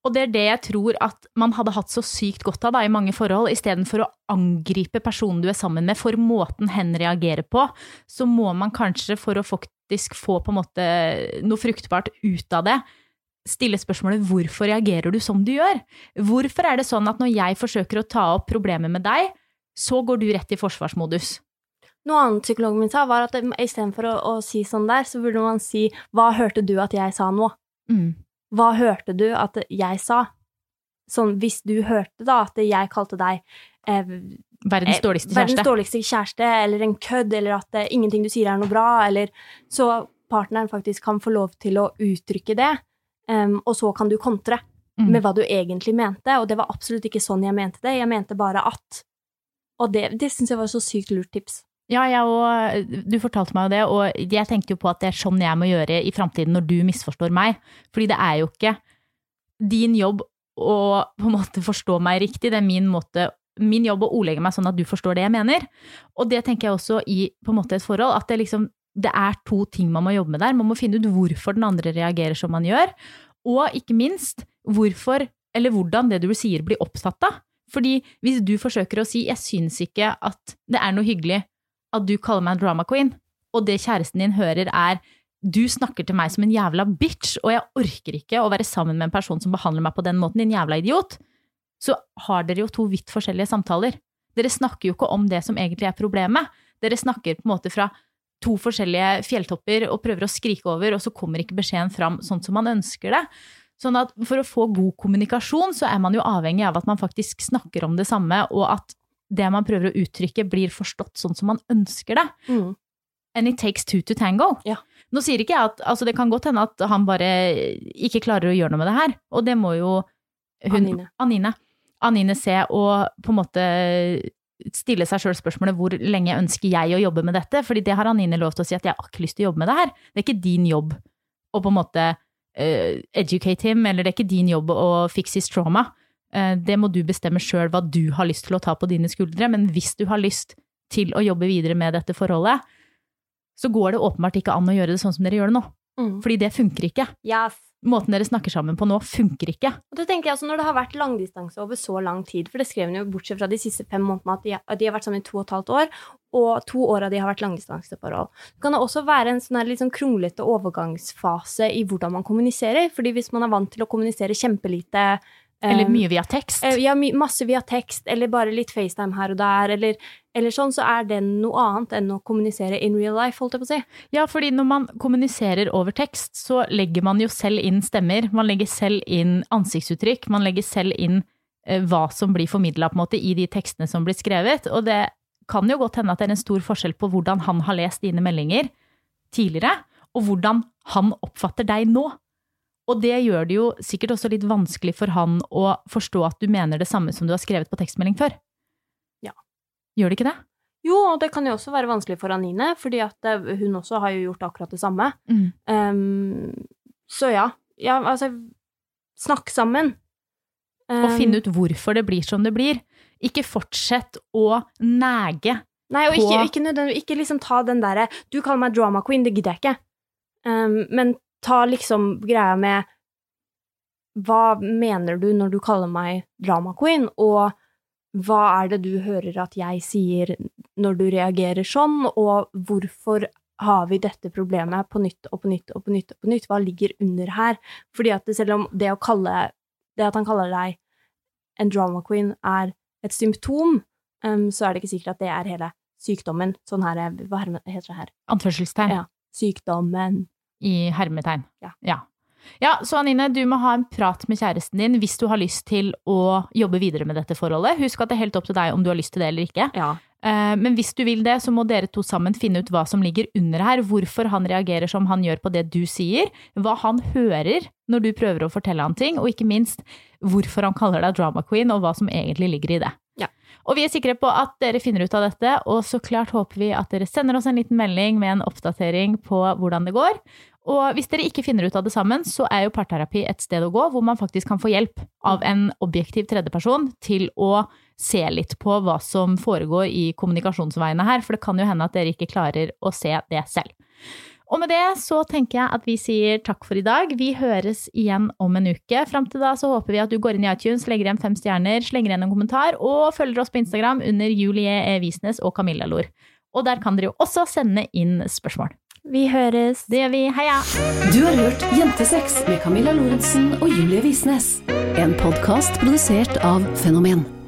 Og det er det jeg tror at man hadde hatt så sykt godt av da, i mange forhold. Istedenfor å angripe personen du er sammen med for måten hen reagerer på, så må man kanskje, for å faktisk få på en måte noe fruktbart ut av det, stille spørsmålet hvorfor reagerer du som du gjør? Hvorfor er det sånn at når jeg forsøker å ta opp problemet med deg, så går du rett i forsvarsmodus? Noe annet psykologen min sa, var at istedenfor å, å si sånn der, så burde man si hva hørte du at jeg sa nå? Mm. Hva hørte du at jeg sa? Sånn, hvis du hørte da at jeg kalte deg eh, Verdens dårligste verdens dårligste kjæreste, eller en kødd, eller at eh, ingenting du sier er noe bra, eller Så partneren faktisk kan få lov til å uttrykke det, um, og så kan du kontre Mm. med hva du egentlig mente, og det var absolutt ikke sånn jeg mente det, jeg mente bare at. Og det, det syns jeg var så sykt lurt tips. Ja, jeg og, du fortalte meg jo det, og jeg tenkte jo på at det er sånn jeg må gjøre i framtiden når du misforstår meg. Fordi det er jo ikke din jobb å på en måte forstå meg riktig, det er min, måte, min jobb å ordlegge meg sånn at du forstår det jeg mener. Og det tenker jeg også i på en måte et forhold, at det, liksom, det er to ting man må jobbe med der. Man må finne ut hvorfor den andre reagerer som man gjør, og ikke minst hvorfor eller hvordan det du sier blir opptatt av. Fordi hvis du forsøker å si 'jeg syns ikke at det er noe hyggelig' at du kaller meg drama queen, og det kjæresten din hører er du snakker til meg som en jævla bitch, og jeg orker ikke å være sammen med en person som behandler meg på den måten, din jævla idiot, så har dere jo to vidt forskjellige samtaler. Dere snakker jo ikke om det som egentlig er problemet. Dere snakker på en måte fra to forskjellige fjelltopper og prøver å skrike over, og så kommer ikke beskjeden fram sånn som man ønsker det. Sånn at for å få god kommunikasjon, så er man jo avhengig av at man faktisk snakker om det samme, og at det man prøver å uttrykke, blir forstått sånn som man ønsker det. Mm. And it takes two to tango. Ja. Nå sier ikke jeg at altså Det kan godt hende at han bare ikke klarer å gjøre noe med det her, og det må jo hun, Anine. Anine. Anine se og på en måte stille seg sjøl spørsmålet hvor lenge ønsker jeg å jobbe med dette? Fordi det har Anine lov til å si at jeg har ikke lyst til å jobbe med det her. Det er ikke din jobb å på en måte uh, educate him, eller det er ikke din jobb å fix his trauma. Eh, det må du bestemme sjøl hva du har lyst til å ta på dine skuldre, men hvis du har lyst til å jobbe videre med dette forholdet, så går det åpenbart ikke an å gjøre det sånn som dere gjør det nå. Mm. Fordi det funker ikke. Yes. Måten dere snakker sammen på nå, funker ikke. Og det tenker jeg også Når det har vært langdistanse over så lang tid, for det skrev hun jo bortsett fra de siste fem månedene at de, at de har vært sammen i to og et halvt år, og to år av de har vært langdistanseforhold. Det kan også være en sånn her litt sånn kronglete overgangsfase i hvordan man kommuniserer. fordi hvis man er vant til å kommunisere kjempelite Eller mye via tekst. eh, Ja, masse via tekst, eller bare litt FaceTime her og der, eller, eller sånn, så er det noe annet enn å kommunisere in real life, holdt jeg på å si. Ja, fordi når man kommuniserer over tekst, så legger man jo selv inn stemmer. Man legger selv inn ansiktsuttrykk. Man legger selv inn eh, hva som blir formidla i de tekstene som blir skrevet. Og det kan jo godt hende at det er en stor forskjell på hvordan han har lest dine meldinger tidligere, og hvordan han oppfatter deg nå. Og det gjør det jo sikkert også litt vanskelig for han å forstå at du mener det samme som du har skrevet på tekstmelding før. Ja. Gjør det ikke det? Jo, og det kan jo også være vanskelig for Anine, fordi at eh, hun også har jo gjort akkurat det samme. Mm. Um, så ja. ja. Altså, snakk sammen. Og finn finne ut hvorfor det blir som det blir. Ikke fortsett å nege. Nei, og ikke, på- ikke, nødvendig- ikke liksom ta den derre Du kaller meg drama queen, det gidder jeg ikke. Um, men ta liksom greia med Hva mener du når du kaller meg drama queen, og hva er det du hører at jeg sier når du reagerer sånn, og hvorfor har vi dette problemet på nytt og på nytt og på nytt og på nytt? Hva ligger under her? Fordi at selv om det å kalle Det at han kaller deg en drama queen er et symptom, um, så er det ikke sikkert at det er hele sykdommen. Sånn her er- Hva heter det her? Anførselstegn. Ja. Sykdommen. I hermetegn. Ja. ja. Ja, så Anine, du må ha en prat med kjæresten din hvis du har lyst til å jobbe videre med dette forholdet. Husk at det er helt opp til deg om du har lyst til det eller ikke. Ja. Eh, Men hvis du vil det, så må dere to sammen finne ut hva som ligger under her. Hvorfor han reagerer som han gjør på det du sier. Hva han hører når du prøver å fortelle han ting. Og ikke minst hvorfor han kaller deg drama queen, og hva som egentlig ligger i det. Ja. Og vi er sikre på at dere finner ut av dette, og så klart håper vi at dere sender oss en liten melding med en oppdatering på hvordan det går. Og hvis dere ikke finner ut av det sammen, så er jo parterapi et sted å gå hvor man faktisk kan få hjelp av en objektiv tredjeperson til å se litt på hva som foregår i kommunikasjonsveiene her, for det kan jo hende at dere ikke klarer å se det selv. Og med det så tenker jeg at vi sier takk for i dag. Vi høres igjen om en uke. Fram til da så håper vi at du går inn i iTunes, legger igjen fem stjerner, slenger igjen en kommentar, og følger oss på Instagram under Julie E. Visnes og Camilla Lor. Og der kan dere jo også sende inn spørsmål. Vi høres. Det gjør vi. Heia! Du har hørt Jentesex med Camilla Lorentzen og Julie Visnes. En podkast produsert av Fenomen.